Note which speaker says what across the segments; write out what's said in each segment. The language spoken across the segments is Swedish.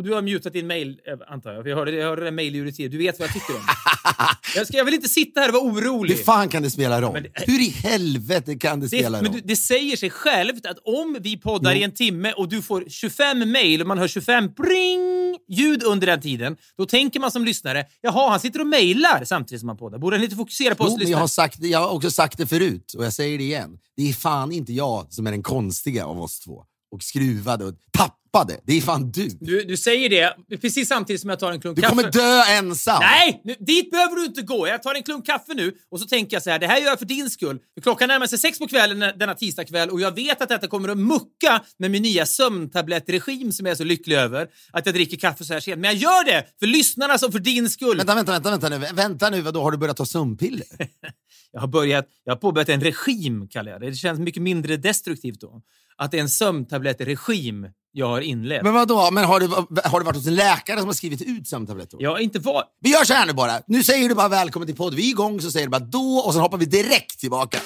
Speaker 1: Och du har mutat din mail, eh, antar jag. För jag hörde, jag hörde den mail Du vet vad jag tycker om jag, ska, jag vill inte sitta här och vara orolig.
Speaker 2: Hur fan kan det spela roll?
Speaker 1: Men det-
Speaker 2: Hur i helvete kan det
Speaker 1: Det,
Speaker 2: spela
Speaker 1: men
Speaker 2: roll?
Speaker 1: du, det säger sig självt att om vi poddar
Speaker 2: Jo.
Speaker 1: i en timme och du får 25 mejl och man hör 25 pring ljud under den tiden, då tänker man som lyssnare, jaha, han sitter och mejlar samtidigt som han poddar. Borde han inte fokusera på oss
Speaker 2: Jo, men jag har, sagt, det- jag har också sagt det förut och jag säger det igen. Det är fan inte jag som är den konstiga av oss två. Och skruvade och tappade. Det är fan du.
Speaker 1: Du, du säger det precis samtidigt som jag tar en klunk
Speaker 2: Du
Speaker 1: kaffe.
Speaker 2: kommer dö ensam.
Speaker 1: Nej! Nu, dit behöver du inte gå. Jag tar en klunk kaffe nu och så tänker jag så här, det här gör jag för din skull. Klockan närmar sig sex på kvällen denna tisdagkväll och jag vet att detta kommer att mucka med min nya sömntablettregim som jag är så lycklig över. Att jag dricker kaffe så här sent. Men jag gör det för lyssnarnas och för din skull.
Speaker 2: Vänta, vänta, vänta, vänta nu. Vänta nu, vadå? Har du börjat ta sömnpiller?
Speaker 1: Jag har, börjat, jag har påbörjat en regim, kallar jag det. Det känns mycket mindre destruktivt då. Att det är en sömntablettregim jag har inlett.
Speaker 2: Men vadå? Men har du, har du varit hos en läkare som har skrivit ut sömntabletter?
Speaker 1: Har inte varit...
Speaker 2: Vi gör så här nu bara. Nu säger du bara välkommen till podd. Vi är igång, så säger du bara då och sen hoppar vi direkt tillbaka.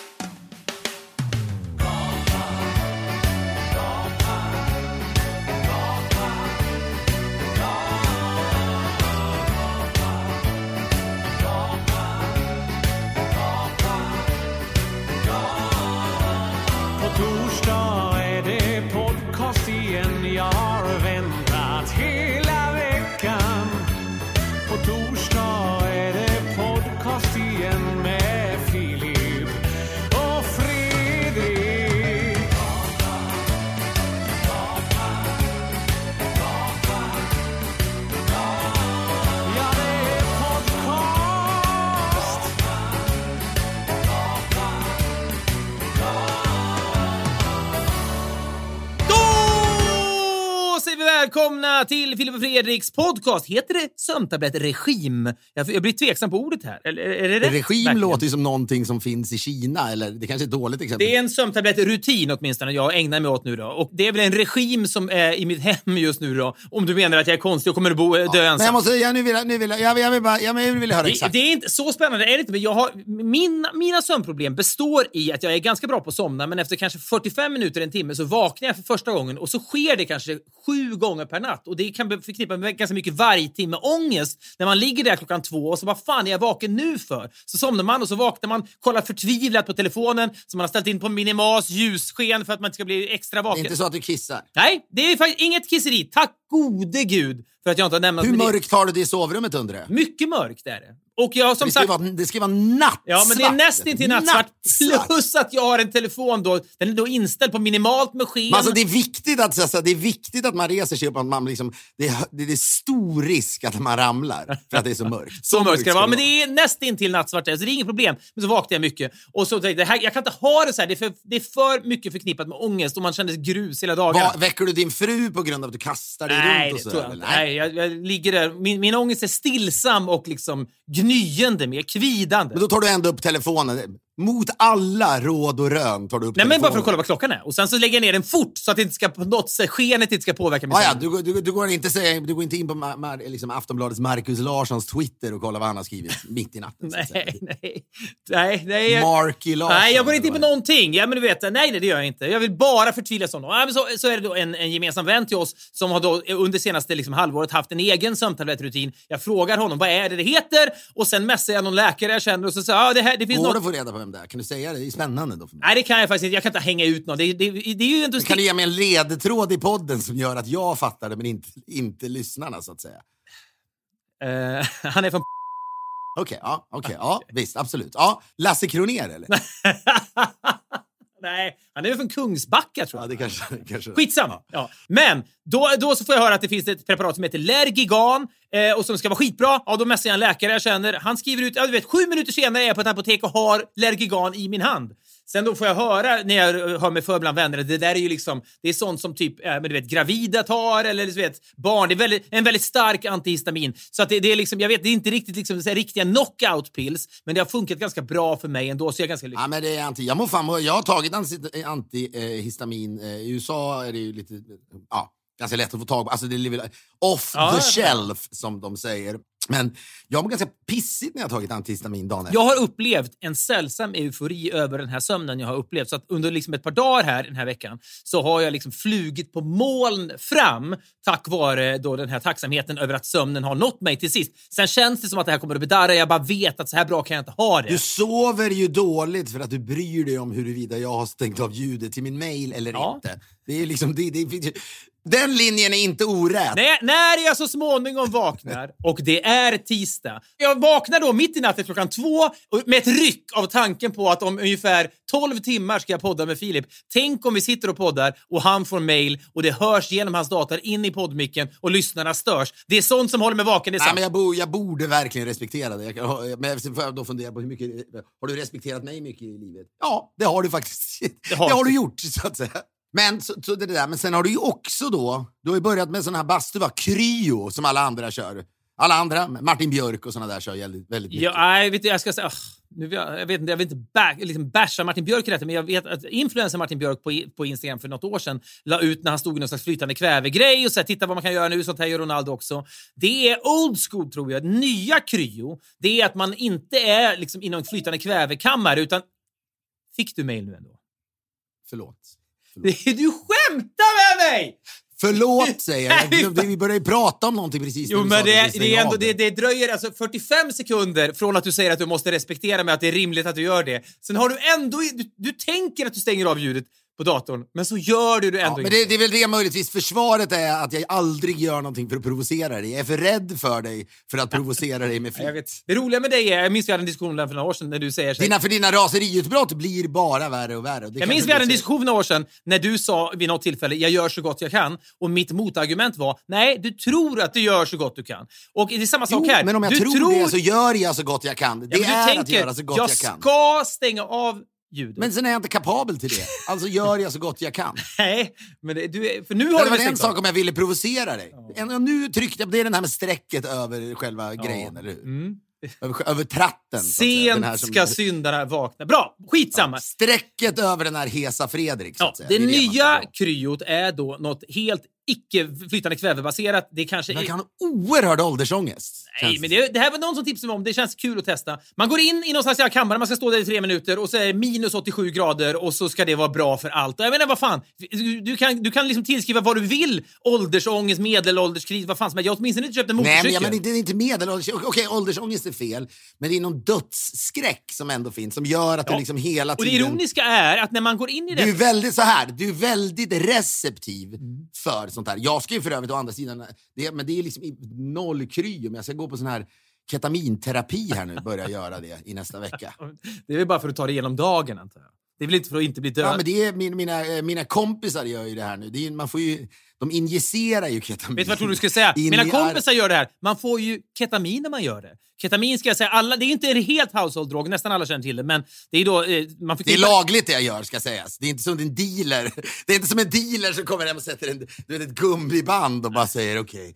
Speaker 1: Välkomna till Filip och Fredriks podcast. Heter det sömntablettregim? Jag, jag blir tveksam på ordet här. Eller, är det rätt?
Speaker 2: Regim
Speaker 1: Verkligen.
Speaker 2: låter ju som någonting som finns i Kina, eller det kanske är ett dåligt exempel.
Speaker 1: Det är en sömntablettrutin åtminstone jag ägnar mig åt nu då. Och det är väl en regim som är i mitt hem just nu då. Om du menar att jag är konstig och kommer att bo, dö
Speaker 2: Men
Speaker 1: ensam.
Speaker 2: jag måste, jag, nu vill nu vill jag, jag, vill- bara, jag vill, jag vill höra
Speaker 1: Det,
Speaker 2: exakt.
Speaker 1: det är inte så spännande, är det inte. Men jag har, mina, mina sömnproblem består i att jag är ganska bra på att somna, men efter kanske 45 minuter, en timme, så vaknar jag för första gången och så sker det kanske sju gånger per natt. Och det kan bli förknippat med ganska mycket vargtimme ångest när man ligger där klockan två och så vad fan är jag vaken nu för? Så somnar man och så vaknar man, kollar förtvivlat på telefonen som man har ställt in på minimas ljussken för att man inte ska bli extra
Speaker 2: Det är
Speaker 1: vaken.
Speaker 2: inte så att du kissar.
Speaker 1: Nej, det är faktiskt inget kisseri. Tack gode gud för att jag inte har nämnt
Speaker 2: Hur mörkt har du det i sovrummet undrar jag?
Speaker 1: Mycket mörkt är det. Och jag som
Speaker 2: det,
Speaker 1: sagt...
Speaker 2: vara, det ska vara nattsvart.
Speaker 1: Ja, men det är nästan till nattsvart.
Speaker 2: Nattsvart.
Speaker 1: Plus att jag har en telefon då. Den är då inställd på minimalt med sken.
Speaker 2: Men alltså, det, är viktigt att, alltså, det är viktigt att man reser sig upp. Att man liksom, det, är, det är stor risk att man ramlar för att det är så mörkt.
Speaker 1: så mörkt ska det vara. Men det är nästan till nattsvart, så det är inget problem. Men så vaknade jag mycket. Och så tänkte jag, det här, jag kan inte ha det så här. Det är, för, det är för mycket förknippat med ångest och man kände grus hela dagarna.
Speaker 2: Va, väcker du din fru på grund av att du kastar dig
Speaker 1: Nej,
Speaker 2: runt
Speaker 1: det
Speaker 2: och
Speaker 1: tror
Speaker 2: så?
Speaker 1: jag
Speaker 2: eller?
Speaker 1: inte. Nej, jag, jag ligger där. Min, min ångest är stillsam och liksom gnyende, mer kvidande.
Speaker 2: Men då tar du ändå upp telefonen. Mot alla råd och rön tar du upp
Speaker 1: Nej, men bara för att kolla vad klockan är. Och sen så lägger jag ner den fort så att det inte ska på något sätt, skenet inte ska påverka mig.
Speaker 2: Ah, ja, du, går- du, du, går inte, säga- du går inte in på Mar, Mar, liksom Aftonbladets Markus Larssons Twitter och kollar vad han har skrivit mitt i natten.
Speaker 1: Nej, nej. Nej,
Speaker 2: Marky Larsson.
Speaker 1: Nej, jag går inte in på någonting. Ja, men du vet, nej, nej, det gör jag inte. Jag vill bara förtvivla som. Ja, men så, så är det då en, en gemensam vän till oss som har då under senaste liksom, halvåret haft en egen sömntablettrutin. Jag frågar honom vad är det det heter och sen messar jag någon läkare jag känner och så säger ja, det här, det finns
Speaker 2: Går
Speaker 1: något.
Speaker 2: det att få reda på vem det är? Kan du säga det? Det är spännande då för mig.
Speaker 1: Nej, det kan jag faktiskt inte. Jag kan inte hänga ut någon. Det, det, det är ju ändå...
Speaker 2: Kan du ge mig en ledtråd i podden som gör att jag fattar det men inte, inte lyssnarna så att säga?
Speaker 1: Eh, han är från...
Speaker 2: Okej, ja, okej, ja, visst, absolut. Ja, Lasse Kronér eller?
Speaker 1: Nej, han är väl från Kungsbacka tror
Speaker 2: Ja,
Speaker 1: jag.
Speaker 2: det kanske... kanske
Speaker 1: Skitsamma. Ja. Men då, då så får jag höra att det finns ett preparat som heter Lergigan eh, och som ska vara skitbra. Ja, då messar jag en läkare jag känner. Han skriver ut, ja du vet, sju minuter senare är jag på ett apotek och har Lergigan i min hand. Sen då får jag höra när jag hör mig för bland vänner, det där är ju liksom, det är sånt som typ, eh, men du vet, gravida tar eller du vet, barn. Det är väldigt, en väldigt stark antihistamin. Så att det, det är liksom, jag vet, det är inte riktigt liksom så här, riktiga knockout pills, men det har funkat ganska bra för mig ändå, så jag är ganska lycklig.
Speaker 2: Ja, men det är anti... Jag, må fan, jag har tagit antihistamin. Eh, I USA är det ju lite... Ja, ganska lätt att få tag på. Alltså det är väl off
Speaker 1: Ja,
Speaker 2: the shelf, som de säger. Men jag mår ganska pissigt när jag har tagit antihistamin dagen efter.
Speaker 1: Jag har upplevt en sällsam eufori över den här sömnen jag har upplevt. Så att under liksom ett par dagar här den här veckan så har jag liksom flugit på moln fram tack vare då den här tacksamheten över att sömnen har nått mig till sist. Sen känns det som att det här kommer att bedarra. Jag bara vet att så här bra kan jag inte ha det.
Speaker 2: Du sover ju dåligt för att du bryr dig om huruvida jag har stängt av ljudet till min mail eller
Speaker 1: Ja.
Speaker 2: inte. Det är liksom, det, det, den linjen är inte orät.
Speaker 1: Nej, när jag så småningom vaknar och det är tisdag. Jag vaknar då mitt i natten klockan två med ett ryck av tanken på att om ungefär 12 timmar ska jag podda med Filip. Tänk om vi sitter och poddar och han får mail och det hörs genom hans dator in i poddmicken och lyssnarna störs. Det är sånt som håller mig vaken. Det är
Speaker 2: Nej, men jag, bo, jag borde verkligen respektera det. Jag, men får jag då fundera på hur mycket... Har du respekterat mig mycket i livet? Ja, det har du faktiskt. Det
Speaker 1: har
Speaker 2: har,
Speaker 1: du.
Speaker 2: du gjort, så att säga. Men, så, så det där. men sen har du ju också då... Du har ju börjat med sån här bastu, va? Kryo, som alla andra kör. Alla andra, Martin Björk och såna där kör väldigt, väldigt mycket.
Speaker 1: Ja, nej, vet du, jag ska säga... ah, nu, vill jag, jag vet inte, jag vill inte back, liksom basha Martin Björk i detta, men jag vet att influencer Martin Björk på, i- på Instagram för något år sedan la ut när han stod i någon slags flytande kväve-grej och här, titta vad man kan göra nu, sånt här gör Ronaldo också. Det är old school tror jag. Nya kryo, det är att man inte är liksom inom en flytande kvävekammare utan... Fick du mail nu ändå?
Speaker 2: Förlåt.
Speaker 1: Du skämtar med mig!
Speaker 2: Förlåt, säger jag. Glömde- Vi började ju prata om någonting precis
Speaker 1: Jo, men det, det, är ändå, det, det dröjer alltså 45 sekunder från att du säger att du måste respektera mig, att det är rimligt att du gör det. Sen har du ändå... Du, du tänker att du stänger av ljudet på datorn, men så gör du det ändå
Speaker 2: Ja, men det, det är väl det möjligtvis. Försvaret är att jag aldrig gör någonting för att provocera dig. Jag är för rädd för dig för att provocera dig med
Speaker 1: Jag
Speaker 2: flit.
Speaker 1: vet. Det roliga med dig är, jag minns vi hade en diskussion för några år sedan när du säger så
Speaker 2: Dina, för dina raseriutbrott blir bara värre och värre. Det
Speaker 1: Jag minns vi hade en diskussion för några år sedan när du sa vid något tillfälle jag gör så gott jag kan och mitt motargument var nej, du tror att du gör så gott du kan. Och det är samma sak
Speaker 2: Jo,
Speaker 1: här.
Speaker 2: men om jag
Speaker 1: du
Speaker 2: tror, det så gör jag så gott jag kan. Det
Speaker 1: Ja,
Speaker 2: är
Speaker 1: tänker,
Speaker 2: att göra så gott jag, kan.
Speaker 1: ska stänga av ljudet.
Speaker 2: Men sen är jag inte kapabel till det. Alltså gör jag så gott jag kan.
Speaker 1: Nej, men det, du, för nu har
Speaker 2: Det
Speaker 1: du
Speaker 2: var en sak om jag ville provocera dig. En, nu tryckte jag det är den här med strecket över själva grejen, eller hur?
Speaker 1: Mm.
Speaker 2: Över, över tratten.
Speaker 1: Sent
Speaker 2: som-
Speaker 1: ska syndarna vakna. Bra, skitsamma.
Speaker 2: Strecket över den här hesa Fredrik,
Speaker 1: Ja, det
Speaker 2: ska
Speaker 1: nya kryot är då något helt icke flytande kvävebaserat. Det kanske
Speaker 2: Man kan ha oerhörd åldersångest.
Speaker 1: Nej, men det, det här var någon som tipsade mig om. Det känns kul att testa. Man går in i någon slags kammare, man ska stå där i tre minuter och så är det minus 87 grader och så ska det vara bra för allt. Jag menar, vad fan? Du, du kan, du kan liksom tillskriva vad du vill. Åldersångest, medelålderskris, vad fan som helst. Jag har åtminstone inte köpt en
Speaker 2: Nej,
Speaker 1: motorcykel.
Speaker 2: men, ja, men det är inte medelålders... Okej, åldersångest är fel, men det är någon dödsskräck som ändå finns som gör att
Speaker 1: Ja.
Speaker 2: du liksom hela
Speaker 1: och det
Speaker 2: tiden...
Speaker 1: ironiska är att när man går in i det...
Speaker 2: Du är väldigt så här, du är väldigt receptiv
Speaker 1: Mm.
Speaker 2: för sånt här. Jag ska ju för övrigt å andra sidan, det, men det är liksom noll kry om jag ska gå på sån här ketaminterapi här nu, börja göra det i nästa vecka.
Speaker 1: Det är väl bara för att ta det igenom dagen, antar jag. Det är väl inte för att inte bli död?
Speaker 2: Ja, men det är, min, mina, eh, mina kompisar gör ju det här nu. Är, man får ju, de injicerar ju ketamin.
Speaker 1: Vet du vad jag tror du skulle säga?
Speaker 2: In
Speaker 1: Mina kompisar gör det här. Man får ju ketamin när man gör det. Ketamin ska jag säga, alla, det är inte en helt household-drog, nästan alla känner till det, men det är då... Eh, man
Speaker 2: Det är lagligt det jag gör ska sägas. Det är inte som en dealer. Det är inte som en dealer som kommer hem och sätter en, du vet, ett gummiband och bara säger okej, okay,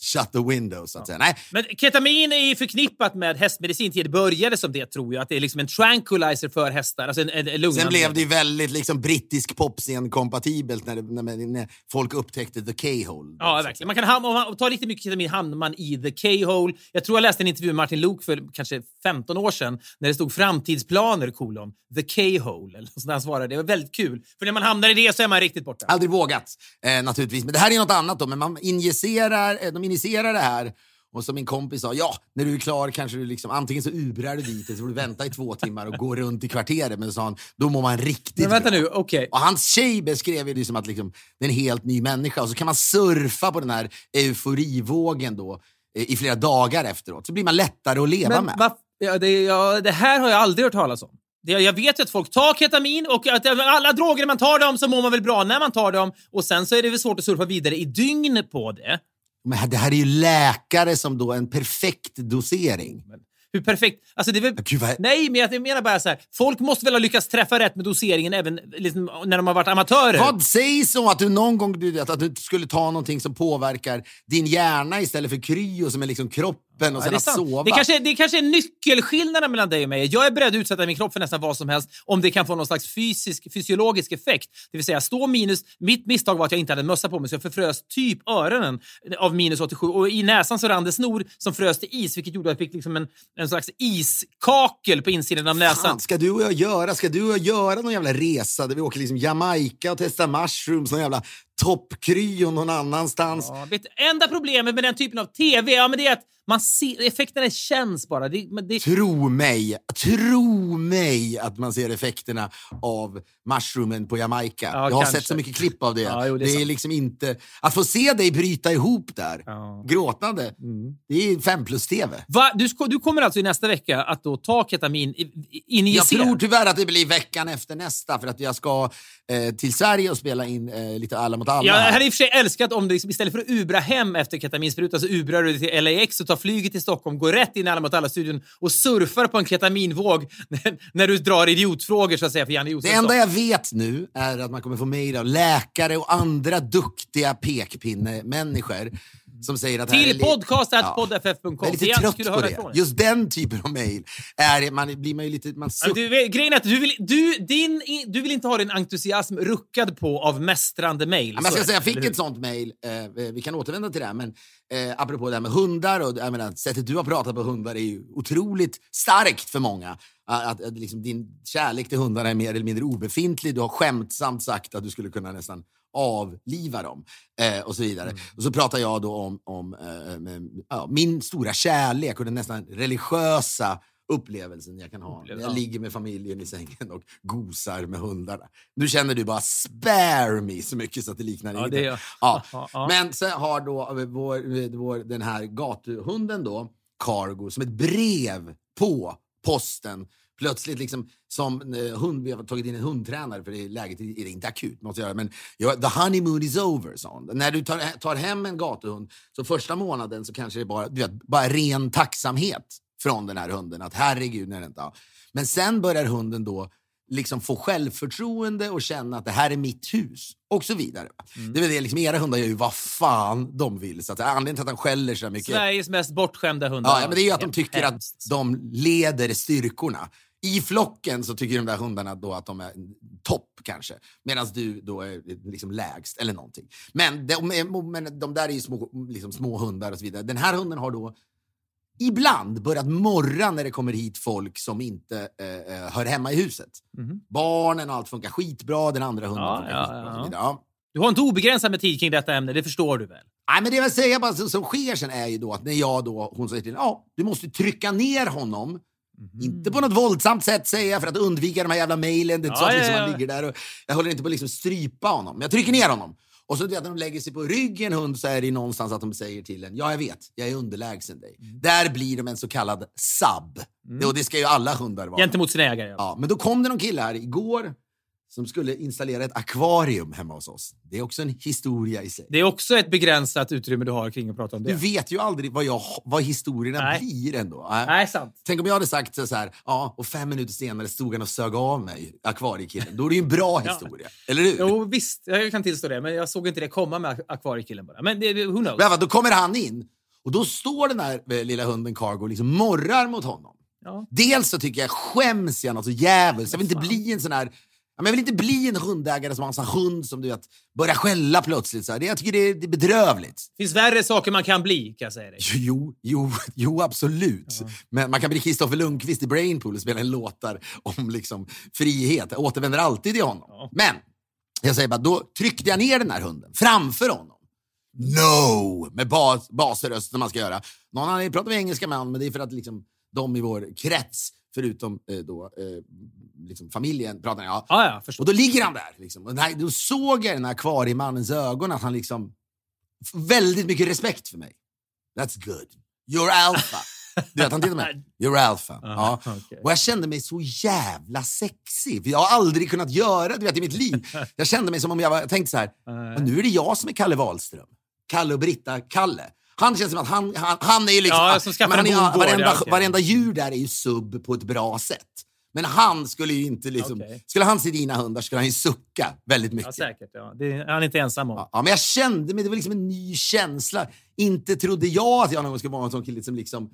Speaker 2: shut the window så att säga. Nej,
Speaker 1: Men ketamin är ju förknippat med hästmedicin. Det började som det, tror jag. Att det är liksom en tranquilizer för hästar. Alltså en, en, en
Speaker 2: sen blev det ju väldigt liksom, brittisk popscen-kompatibelt när, när, när folk upptäckte the K-hole.
Speaker 1: Ja, verkligen. Man kan ham- om man tar riktigt mycket ketamin hamnar man i the K-hole. Jag tror jag läste en intervju med Martin Luuk för kanske 15 år sedan när det stod framtidsplaner, kolon, the K-hole. Så han svarade. Det var väldigt kul. För när man hamnar i det så är man riktigt borta.
Speaker 2: Aldrig vågat, eh, naturligtvis. Men det här är något annat då. Men man injicerar, eh, de injicerar det här. Och som min kompis sa, ja, när du är klar kanske du liksom, antingen så ubrar du dit eller så får du vänta i två timmar och gå runt i kvarteret. Men så sa han, då mår man riktigt
Speaker 1: Men vänta
Speaker 2: bra.
Speaker 1: nu, okej.
Speaker 2: Och hans tjej beskrev det som att liksom, det är en helt ny människa. Och så kan man surfa på den här euforivågen då eh, i flera dagar efteråt. Så blir man lättare att leva
Speaker 1: Men
Speaker 2: med.
Speaker 1: va, ja, det, ja, det här har jag aldrig hört talas om. Jag vet ju att folk tar ketamin och att alla droger man tar dem så mår man väl bra när man tar dem och sen så är det väl svårt att surfa vidare i dygn på det.
Speaker 2: Men det här är ju läkare som då en perfekt dosering.
Speaker 1: Hur perfekt... Alltså det är väl...
Speaker 2: Gud, vad-
Speaker 1: Nej, men jag menar bara så här. Folk måste väl ha lyckats träffa rätt med doseringen även liksom, när de har varit amatörer.
Speaker 2: Vad sägs om att du någon gång du att du skulle ta någonting som påverkar din hjärna istället för kryo som är liksom kroppens öppen och
Speaker 1: Ja,
Speaker 2: sen
Speaker 1: det, är
Speaker 2: att sova.
Speaker 1: det, kanske, det kanske är nyckelskillnaden mellan dig och mig. Jag är beredd att utsätta min kropp för nästan vad som helst om det kan få någon slags fysisk, fysiologisk effekt. Det vill säga stå minus... Mitt misstag var att jag inte hade en mössa på mig så jag förfrös typ öronen av minus 87 och i näsan så rann det snor som frös till is vilket gjorde att jag fick liksom en, en slags iskakel på insidan av näsan.
Speaker 2: Fan, ska du och jag göra, ska du och jag göra någon jävla resa där vi åker liksom Jamaica och testar mushrooms, någon jävla toppkryo någon annanstans?
Speaker 1: Ja, vet, enda problemet med den typen av TV ja, men det är att man ser, effekterna känns bara. Det, det,
Speaker 2: Tro mig, tro mig att man ser effekterna av mushroomen på Jamaica.
Speaker 1: Ja,
Speaker 2: jag har
Speaker 1: kanske.
Speaker 2: sett så mycket klipp av det.
Speaker 1: Ja, jo, det
Speaker 2: det
Speaker 1: är
Speaker 2: liksom inte... Att få se dig bryta ihop där,
Speaker 1: Ja.
Speaker 2: gråtande,
Speaker 1: Mm.
Speaker 2: det är fem plus-tv.
Speaker 1: Du, du kommer alltså i nästa vecka att då ta ketamin i- i-
Speaker 2: Jag tror tyvärr att det blir veckan efter nästa för att jag ska eh, till Sverige och spela in eh, lite Alla mot alla.
Speaker 1: Jag hade i och för sig älskat om du liksom, istället för att ubra hem efter ketaminsprutan så ubrar du till LAX och tar flyget till Stockholm, går rätt in i Alla mot alla-studion och surfar på en ketaminvåg när, när du drar idiotfrågor så att säga för Janne
Speaker 2: Det
Speaker 1: Josefsson.
Speaker 2: enda jag vet nu är att man kommer få mejl av läkare och andra duktiga pekpinne-människor som säger att...
Speaker 1: Till podcast.poddff.com.
Speaker 2: Jag är lite trött på det.
Speaker 1: ifrån.
Speaker 2: Just den typen av mejl man, blir man ju lite... Man
Speaker 1: Ja,
Speaker 2: suck-
Speaker 1: Du, grejen är att du vill, du, din, du vill inte ha din entusiasm ruckad på av mästrande mejl.
Speaker 2: Ja, jag jag fick ett sånt mejl, eh, vi kan återvända till det här, men eh, apropå det här med hundar och jag menar, sättet du har pratat på hundar är ju otroligt starkt för många. Att, att liksom, din kärlek till hundarna är mer eller mindre obefintlig. Du har skämtsamt sagt att du skulle kunna nästan avliva dem eh, och så vidare.
Speaker 1: Mm.
Speaker 2: Och så pratar jag då om, om eh, med, ja, min stora kärlek och den nästan religiösa upplevelsen jag kan ha när jag
Speaker 1: ja.
Speaker 2: ligger med familjen i sängen och gosar med hundarna. Nu känner du bara spare me så mycket så att det liknar
Speaker 1: Ja.
Speaker 2: Ja,
Speaker 1: ja.
Speaker 2: Men sen har då eh, vår, vår, den här gatuhunden då, Cargo, som ett brev på posten. Plötsligt liksom som eh, hund, vi har tagit in en hundtränare för det är läget är är inte akut. Måste jag göra, men the honeymoon is over, sa hon. När du tar, tar hem en gatuhund så första månaden så kanske det är bara, du vet, bara ren tacksamhet från den här hunden. Att herregud, när det inte... Men sen börjar hunden då liksom få självförtroende och känna att det här är mitt hus och så vidare. Det är det, liksom, era hundar gör ju vad fan de vill. Så att, anledningen till att de skäller så mycket
Speaker 1: Sveriges mest bortskämda hundar.
Speaker 2: Ja, men det är ju att de tycker att de leder styrkorna. I flocken så tycker de där hundarna då att de är topp kanske, medan du då är liksom lägst eller någonting. Men de, men de där är ju små, liksom små hundar och så vidare. Den här hunden har då ibland börjat morra när det kommer hit folk som inte eh, eh, hör hemma i huset. Barnen och allt funkar skitbra, den andra hunden
Speaker 1: Ja,
Speaker 2: funkar
Speaker 1: ja,
Speaker 2: skitbra.
Speaker 1: ja.
Speaker 2: Ja.
Speaker 1: Du har inte obegränsat med tid kring detta ämne, det förstår du väl?
Speaker 2: Nej, men det jag säga bara som, som sker sen är ju då att när jag då, hon säger till ja, du måste trycka ner honom. Inte på något våldsamt sätt säger jag för att undvika de här jävla mejlen. Det är inte så
Speaker 1: Ja,
Speaker 2: att
Speaker 1: ja,
Speaker 2: liksom
Speaker 1: ja.
Speaker 2: man ligger där och jag håller inte på att liksom strypa honom. Men jag trycker ner honom. Och så när de lägger sig på ryggen hund så är det någonstans att de säger till en, ja jag vet, jag är underlägsen dig.
Speaker 1: Mm.
Speaker 2: Där blir de en så kallad sub. Det, och det ska ju alla hundar vara.
Speaker 1: Gentemot sina ägare. Ja.
Speaker 2: Ja, men då kom det någon kille här igår som skulle installera ett akvarium hemma hos oss. Det är också en historia i sig.
Speaker 1: Det är också ett begränsat utrymme du har kring att prata om
Speaker 2: Du
Speaker 1: det.
Speaker 2: vet ju aldrig vad, jag, vad historierna
Speaker 1: Nej.
Speaker 2: blir ändå. Nej.
Speaker 1: Nej, sant.
Speaker 2: Tänk om jag hade sagt så här, ja, och fem minuter senare stod han och sög av mig, akvariekillen. Då är det ju en bra
Speaker 1: Ja.
Speaker 2: historia. Eller hur?
Speaker 1: Jo, visst. Jag kan tillstå det, men jag såg inte det komma med akvariekillen bara. Men det, who knows?
Speaker 2: Men då kommer han in och då står den här eh, lilla hunden Cargo och liksom morrar mot honom.
Speaker 1: Ja.
Speaker 2: Dels så tycker jag skäms jag något så jävligt. Jag vill inte bli en sån här Ja, Jag vill inte bli en hundägare som har en hund som du vet, börjar skälla plötsligt. Så här. Det, jag tycker det är, det är bedrövligt.
Speaker 1: finns värre saker man kan bli, kan jag säga dig.
Speaker 2: Jo, jo, jo absolut. Men man kan bli Kristoffer Lundqvist i Brainpool och spela en låtar om liksom, frihet. Jag återvänder alltid till honom.
Speaker 1: Ja.
Speaker 2: Men jag säger bara, då tryckte jag ner den här hunden framför honom. No! Med bas, basröst som man ska göra. Någon annan pratar vi engelska med honom, men det är för att liksom, de i vår krets, förutom eh, då, eh, liksom familjen, pratar jag.
Speaker 1: Ja, ja, förstår.
Speaker 2: Och då ligger han där. Liksom. Och nej, då såg jag i den här akvariemannens ögon att han liksom... Väldigt mycket respekt för mig. That's good. You're alpha. Du vet, han tittar på mig. You're alpha. Ja.
Speaker 1: okej.
Speaker 2: Och jag kände mig så jävla sexig. För jag har aldrig kunnat göra det i mitt liv. Jag kände mig som om jag, var, jag tänkte så här. "Men Nu är det jag som är Kalle Wahlström. Kalle och Britta-Kalle. Han känns som att han, han, han är ju liksom...
Speaker 1: Ja, som skaffar
Speaker 2: men han är- varenda,
Speaker 1: ja, okej.
Speaker 2: varenda djur där är ju sub på ett bra sätt. Men han skulle ju inte liksom...
Speaker 1: Okej.
Speaker 2: Skulle han se dina hundar skulle han ju sucka väldigt
Speaker 1: Ja,
Speaker 2: mycket.
Speaker 1: säkert. Ja. Det är han inte ensam om.
Speaker 2: Ja, men jag kände mig, det var liksom en ny känsla. Inte trodde jag att jag någon gång skulle vara en sån kille som liksom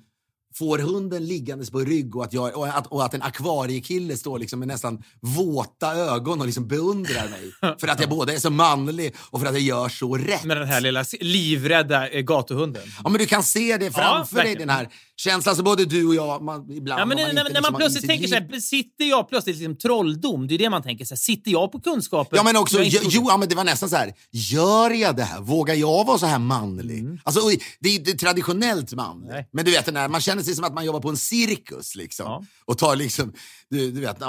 Speaker 2: får hunden liggandes på rygg och att, jag, och att, och att en akvariekille står liksom med nästan våta ögon och liksom beundrar mig. För att jag både är så manlig och för att jag gör så rätt.
Speaker 1: Med den här lilla livrädda eh, gatuhunden.
Speaker 2: Ja, men du kan se det framför dig,
Speaker 1: verkligen.
Speaker 2: den här känslan som både du och jag man, ibland
Speaker 1: Ja, men när,
Speaker 2: inte
Speaker 1: när,
Speaker 2: liksom
Speaker 1: man plötsligt tänker så här, sitter jag plötsligt liksom trolldom? Det är det man tänker. Så här, sitter jag på kunskapen?
Speaker 2: Ja, men också, jo, jo, ja, men det var nästan så här, gör jag det här? Vågar jag vara så här manlig? Alltså, oj, det är inte traditionellt manligt.
Speaker 1: Mm.
Speaker 2: Men du vet, den här, man känner sig som att man jobbar på en cirkus liksom.
Speaker 1: Ja.
Speaker 2: Och tar, liksom, du, du vet,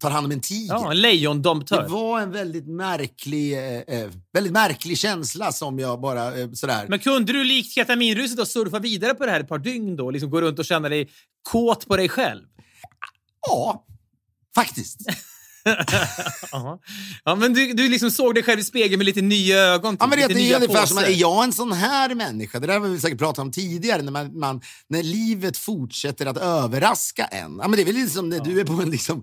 Speaker 2: tar hand om en tiger.
Speaker 1: Ja, en lejondomptör.
Speaker 2: Det var en väldigt märklig, eh, eh, väldigt märklig känsla som jag bara eh, sådär...
Speaker 1: Men kunde du likt ketaminruset då surfa vidare på det här ett par dygn då? Liksom gå runt och känna dig kåt på dig själv?
Speaker 2: Ja, faktiskt.
Speaker 1: Ja, ja men du, du liksom såg dig själv i spegeln med lite nya ögon.
Speaker 2: Ja,
Speaker 1: typ,
Speaker 2: men det,
Speaker 1: lite
Speaker 2: det är ungefär som att, är jag en sån här människa? Det där har vi säkert pratat om tidigare, när, man, man, när livet fortsätter att överraska en. Ja, men det är väl lite som när du är på en liksom,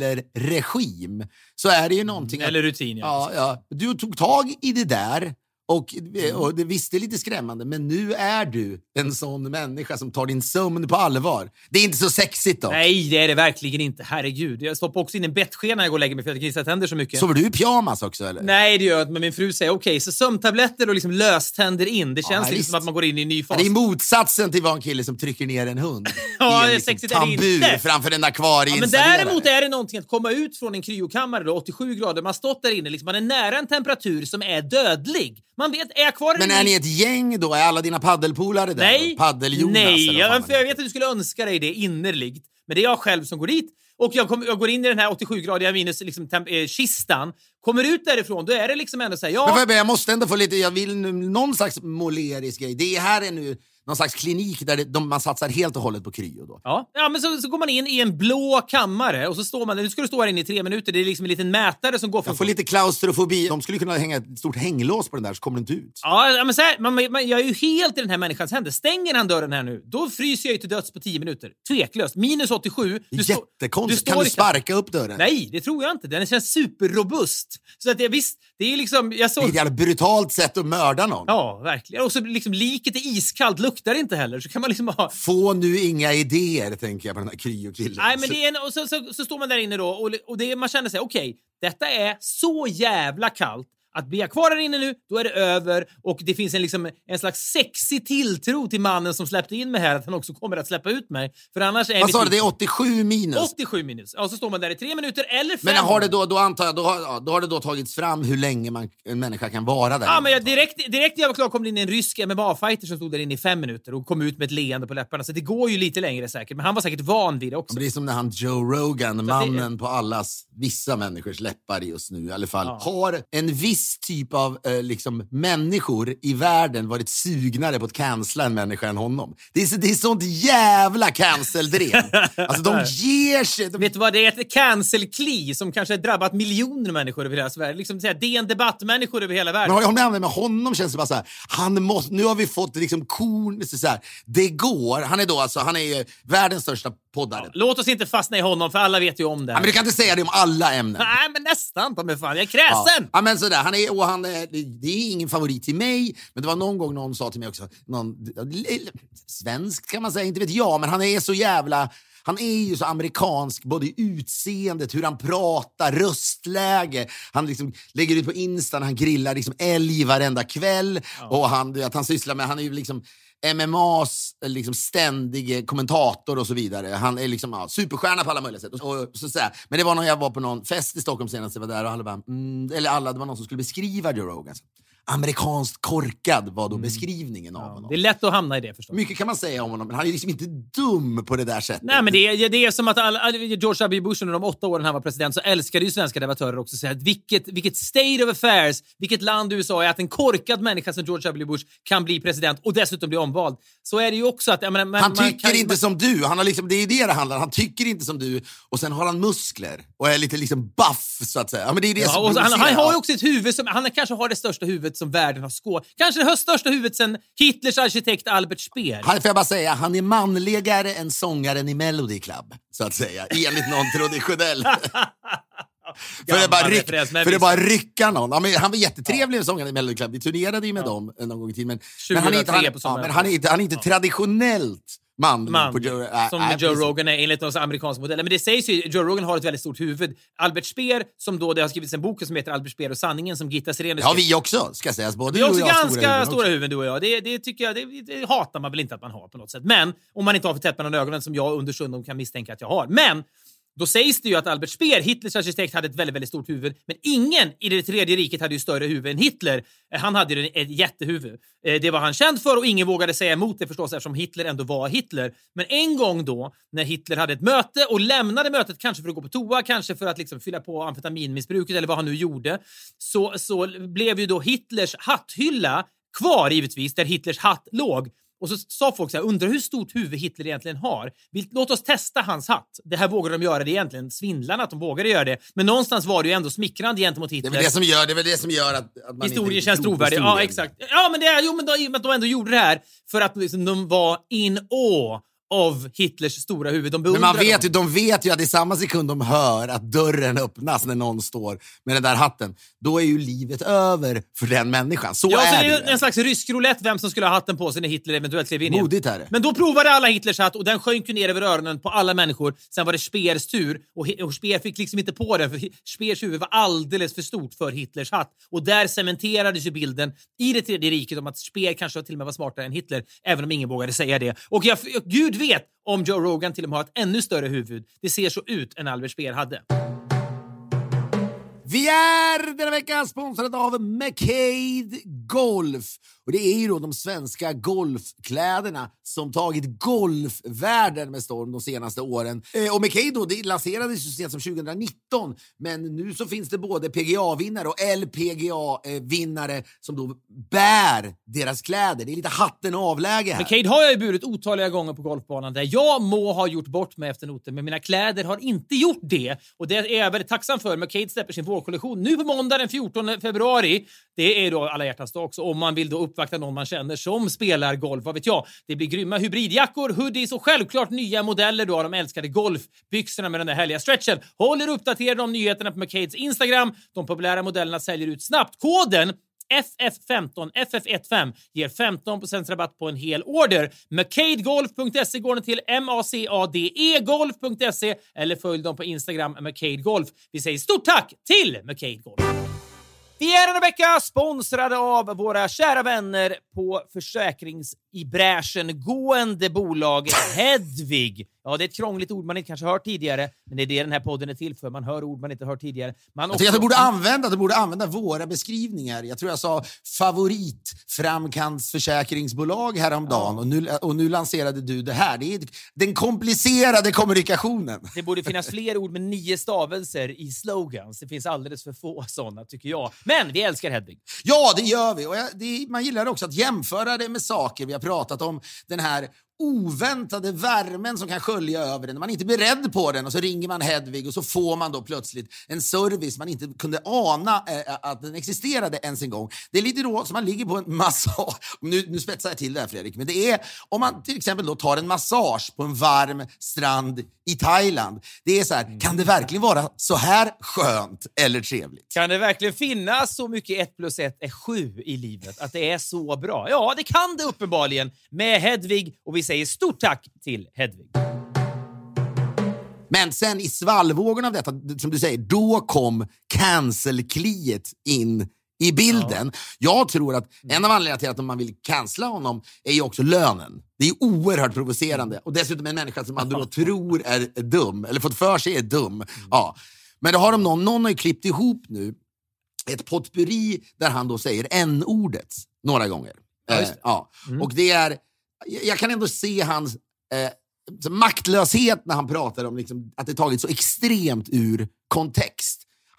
Speaker 2: sömnpillerregim. Så är det ju någonting... att-
Speaker 1: Eller rutin, ja.
Speaker 2: Ja, ja. Du tog tag i det där och,
Speaker 1: Mm.
Speaker 2: och det visst det är lite skrämmande, men nu är du en sån människa som tar din sömn på allvar. Det är inte så sexigt då.
Speaker 1: Nej, det är det verkligen inte. Herregud. Jag stoppar också in en bettskena när jag går och lägger mig för att jag knistrar tänder så mycket.
Speaker 2: Sover du i pyjamas också eller?
Speaker 1: Nej, det gör jag inte. Men min fru säger okej, så sömntabletter och liksom löständer in. Det känns
Speaker 2: Ja,
Speaker 1: liksom som att man går in i en ny
Speaker 2: Ja,
Speaker 1: fas.
Speaker 2: Det är motsatsen till vad en kille som trycker ner en hund
Speaker 1: Ja, det är
Speaker 2: liksom
Speaker 1: sexigt är det inte.
Speaker 2: framför en
Speaker 1: Ja,
Speaker 2: akvarieinstallerare.
Speaker 1: men däremot är det någonting att komma ut från en kryokammare då, 87 grader. Man har stått där inne, liksom, man är nära en temperatur som är dödlig. Man vet, är jag kvar
Speaker 2: Men är ni ett gäng då? Är alla dina paddelpolare där?
Speaker 1: Nej,
Speaker 2: Paddel-Jonas
Speaker 1: nej. Jag, jag vet att du skulle önska dig det innerligt. Men det är jag själv som går dit. Och jag, kom, jag går in i den här 87-gradiga minus liksom, eh, kistan, kommer ut därifrån, då är det liksom ändå såhär, ja...
Speaker 2: Men jag, jag måste ändå få lite, jag vill nu, någon slags målerisk grej. Det här är nu någon slags klinik där de, man satsar helt och hållet på kryo då.
Speaker 1: Ja, ja men så, så går man in i en blå kammare och så står man Nu ska du stå här inne i tre minuter. Det är liksom en liten mätare som går från...
Speaker 2: Jag får lite klaustrofobi. De skulle kunna hänga ett stort hänglås på den där så kommer det inte ut.
Speaker 1: Ja, men så här, man, man, jag är ju helt i den här människans händer. Stänger han dörren här nu, då fryser jag ju till döds på 10 minuter. Tveklöst. Minus 87.
Speaker 2: Det är
Speaker 1: stå-
Speaker 2: jättekonstigt.
Speaker 1: står
Speaker 2: Kan du sparka upp dörren?
Speaker 1: Nej, det tror jag inte. Den känns superrobust. Så att visst, det är liksom... Jag såg...
Speaker 2: ett jävla brutalt sätt att mörda någon.
Speaker 1: Ja, verkligen. Och så liksom liket är iskallt, luktar inte heller. Så kan man liksom ha...
Speaker 2: Få nu inga idéer, tänker jag på den här kryokillen.
Speaker 1: Nej, men det är en, och så, så, så står man där inne då och, och det, man känner sig, okej, detta är så jävla kallt att blir jag kvar här inne nu, då är det över och det finns en, liksom, en slags sexig tilltro till mannen som släppte in mig här att han också kommer att släppa ut mig. För annars är
Speaker 2: Vad sa du, det är 87 minus?
Speaker 1: 87 minus. Ja, så står man där i tre minuter eller fem.
Speaker 2: Men har det då, då antar jag, då har, ja, då har det då tagits fram hur länge man, en människa kan vara där
Speaker 1: Ja, men jag, direkt, direkt när jag var klar kom det in en rysk MMA-fighter som stod där inne i fem minuter och kom ut med ett leende på läpparna. Så det går ju lite längre säkert, men han var säkert van vid det också.
Speaker 2: Det är som när han Joe Rogan, mannen på allas, vissa människors läppar just nu i alla fall, har en viss typ av eh, liksom, människor i världen varit sugnare på att cancella en människa än honom. Det är, det är sånt jävla cancel-drev. alltså de ger sig. De,
Speaker 1: Vet du vad, det är ett cancel-kli som kanske har drabbat miljoner människor över hela Sverige. Liksom säga, DN Debatt-människor över hela världen.
Speaker 2: men jag med, med honom känns det bara så här, han måste, nu har vi fått liksom korn, så här, det går. Han är då alltså, han är världens största poddare.
Speaker 1: Låt oss inte fastna i honom, för alla vet ju om det.
Speaker 2: Ja, men du kan inte säga det om alla ämnen.
Speaker 1: Nej, men nästan. Ta mig fan, jag är
Speaker 2: Ja.
Speaker 1: kräsen!
Speaker 2: ja, men sådär. Han är, och han är, det- det är ingen favorit till mig, men det var någon gång någon sa till mig också, någon, svenskt kan man säga, inte vet jag, men han är så jävla han är ju så amerikansk, både i utseendet, hur han pratar, röstläge. Han liksom lägger ut på Insta när han grillar liksom älg varenda kväll. Och han, vet, han sysslar med, han är ju liksom MMAs liksom ständige kommentator och så vidare. Han är liksom ja, superstjärna på alla möjliga sätt. Och, och så, så. Men det var när jag var på någon fest i Stockholm senast, jag var där och alla bara, mm, eller alla, det var någon som skulle beskriva Joe Rogan. Amerikanskt korkad var då beskrivningen av honom.
Speaker 1: Det är lätt att hamna i det förstås.
Speaker 2: Mycket kan man säga om honom, men han är liksom inte dum på det där sättet.
Speaker 1: Nej, men det är, det är som att alla, George W. Bush under de åtta åren han var president så älskade ju svenska debattörer också att säga att vilket, vilket state of affairs, vilket land USA är att en korkad människa som George W. Bush kan bli president och dessutom bli omvald. Så är det ju också att... Menar, man,
Speaker 2: Han
Speaker 1: man
Speaker 2: tycker
Speaker 1: kan,
Speaker 2: inte som du. Han har liksom, det är det det handlar om. Han tycker inte som du och sen har han muskler och är lite liksom buff så att säga. Ja, men det är det
Speaker 1: Ja,
Speaker 2: som
Speaker 1: han, han har ju också ett huvud som... Han kanske har det största huvudet som världen har skådat. Kanske det största huvudet sen Hitlers arkitekt Albert Speer.
Speaker 2: Han, får jag bara säga, han är manligare än sångaren i Melody Club, så att säga. Enligt någon traditionell... för det bara, ryck, för det bara rycka någon. Ja, han var jättetrevlig sångare i Melody Club. Vi turnerade ju med dem en gång i tiden. Men, men, han är inte,
Speaker 1: 2003
Speaker 2: han, ja, men han är han är inte traditionellt manlig.
Speaker 1: man,
Speaker 2: på Joe, äh,
Speaker 1: som
Speaker 2: äh,
Speaker 1: Joe. Rogan är enligt någon amerikansk modell. Men det sägs ju Joe Rogan har ett väldigt stort huvud. Albert Speer, som då det har skrivits en bok som heter Albert Speer och sanningen som Gitta
Speaker 2: Det har vi också, ska sägas. Både
Speaker 1: Vi har också ganska
Speaker 2: huvuden
Speaker 1: stora huvuden du och jag. Det, det tycker jag, det, det hatar man väl inte att man har på något sätt. Men om man inte har för tätt mellan ögonen som jag understundom kan misstänka att jag har. Men då sägs det ju att Albert Speer, Hitlers arkitekt, hade ett väldigt, väldigt stort huvud. Men ingen i det tredje riket hade ju större huvud än Hitler. Eh, han hade ju ett jättehuvud. Eh, det var han känd för och ingen vågade säga emot det förstås eftersom Hitler ändå var Hitler. Men en gång då, när Hitler hade ett möte och lämnade mötet, kanske för att gå på toa, kanske för att liksom fylla på amfetaminmissbruket eller vad han nu gjorde, så, så blev ju då Hitlers hatthylla kvar givetvis, där Hitlers hatt låg. Och så sa folk så här, undrar hur stort huvud Hitler egentligen har. Låt oss testa hans hatt. Det här vågade de göra det egentligen. Svindlarna att de vågade göra det. Men någonstans var det ju ändå smickrande gentemot
Speaker 2: Det är
Speaker 1: Hitler.
Speaker 2: väl det som gör, det är väl det som gör att, att man
Speaker 1: Historien
Speaker 2: inte
Speaker 1: känns trovärdig. Ja, exakt. Ja, men det är, jo, men då, i och med att de ändå gjorde det här för att liksom, de var in awe av Hitlers stora huvud. De
Speaker 2: Men man vet ju, de vet ju att i samma sekund de hör att dörren öppnas när någon står med den där hatten, då är ju livet över för den människan. Så
Speaker 1: Ja, så
Speaker 2: är
Speaker 1: det
Speaker 2: det
Speaker 1: är en slags rysk roulette vem som skulle ha hatten på sig när Hitler eventuellt klev in.
Speaker 2: Modigt är det.
Speaker 1: Men då provade alla Hitlers hatt och den sjönk ju ner över öronen på alla människor. Sen var det Speers tur och, och Speer fick liksom inte på den för Speers huvud var alldeles för stort för Hitlers hatt. Och där cementerades ju bilden i det tredje riket om att Speer kanske till och med var smartare än Hitler, även om ingen vågade säga det. Och jag, Gud vet om Joe Rogan till och med har ett ännu större huvud. Det ser så ut än Albert Speer hade.
Speaker 2: Vi är denna vecka sponsrade av McCade Golf. Och Det är ju då de svenska golfkläderna som tagit golfvärlden med storm de senaste åren. Eh, och McKay då, det lanserades ju så sent som 2019, men nu så finns det både PGA-vinnare och LPGA-vinnare som då bär deras kläder. Det är lite hatten avläge här.
Speaker 1: McCade har jag ju burit otaliga gånger på golfbanan där jag må ha gjort bort mig efter noter, men mina kläder har inte gjort det. Och det är jag väldigt tacksam för. McCade släpper sin vårkollektion nu på måndag den 14 februari. Det är då alla hjärtans dag också om man vill då uppvakta någon man känner som spelar golf. Vad vet jag? Det blir grymma hybridjackor, hoodies och självklart nya modeller då av de älskade golfbyxorna med den där härliga stretchen. Håll er uppdaterade om nyheterna på McCades Instagram. De populära modellerna säljer ut snabbt. Koden FF15 FF15 ger 15 rabatt på en hel order. McCadeGolf.se går ni till M-A-C-A-D-E golf.se eller följ dem på Instagram McCade Golf. Vi säger stort tack till McCade Golf. Vi är denna vecka sponsrade av våra kära vänner på försäkrings i bräschen gående bolag Hedvig. Ja, det är ett krångligt ord man inte kanske hört tidigare, men det är det den här podden är till för. Man hör ord man inte hört tidigare. Man
Speaker 2: Jag tycker att du borde använda, du borde använda våra beskrivningar. Jag tror jag sa favoritframkantsförsäkringsbolag häromdagen och, nu, och nu lanserade du det här. Det är den komplicerade kommunikationen.
Speaker 1: Det borde finnas fler ord med nio stavelser i slogans. Det finns alldeles för få sådana, tycker jag. Men vi älskar Hedvig.
Speaker 2: Ja, det gör vi. Och jag, det, man gillar också att jämföra det med saker vi har pratat om. Den här oväntade värmen som kan skölja över en. Man är inte beredd på den och så ringer man Hedvig och så får man då plötsligt en service man inte kunde ana eh, eh, att den existerade ens en gång. Det är lite då som man ligger på en massage. Nu, nu spetsar jag till det här Fredrik, men det är om man till exempel då tar en massage på en varm strand i Thailand. Det är så här, kan det verkligen vara så här skönt eller trevligt?
Speaker 1: Kan det verkligen finnas så mycket ett plus ett är sju i livet? Att det är så bra? Ja, det kan det uppenbarligen med Hedvig och vi säger stort tack till Hedvig.
Speaker 2: Men sen i svallvågorna av detta, som du säger, då kom cancel-kliet in i bilden. Jag tror att en av anledningarna till att man vill cancella honom är ju också lönen. Det är oerhört provocerande. Och dessutom en människa som man då tror är dum, eller fått för sig är dum. Ja. Men då har de någon, någon har ju klippt ihop nu ett potpurri där han då säger n-ordet några gånger.
Speaker 1: Ja, just
Speaker 2: Eh,
Speaker 1: det.
Speaker 2: ja. Och det är, jag kan ändå se hans eh, maktlöshet när han pratar om liksom, att det tagit så extremt ur kontext.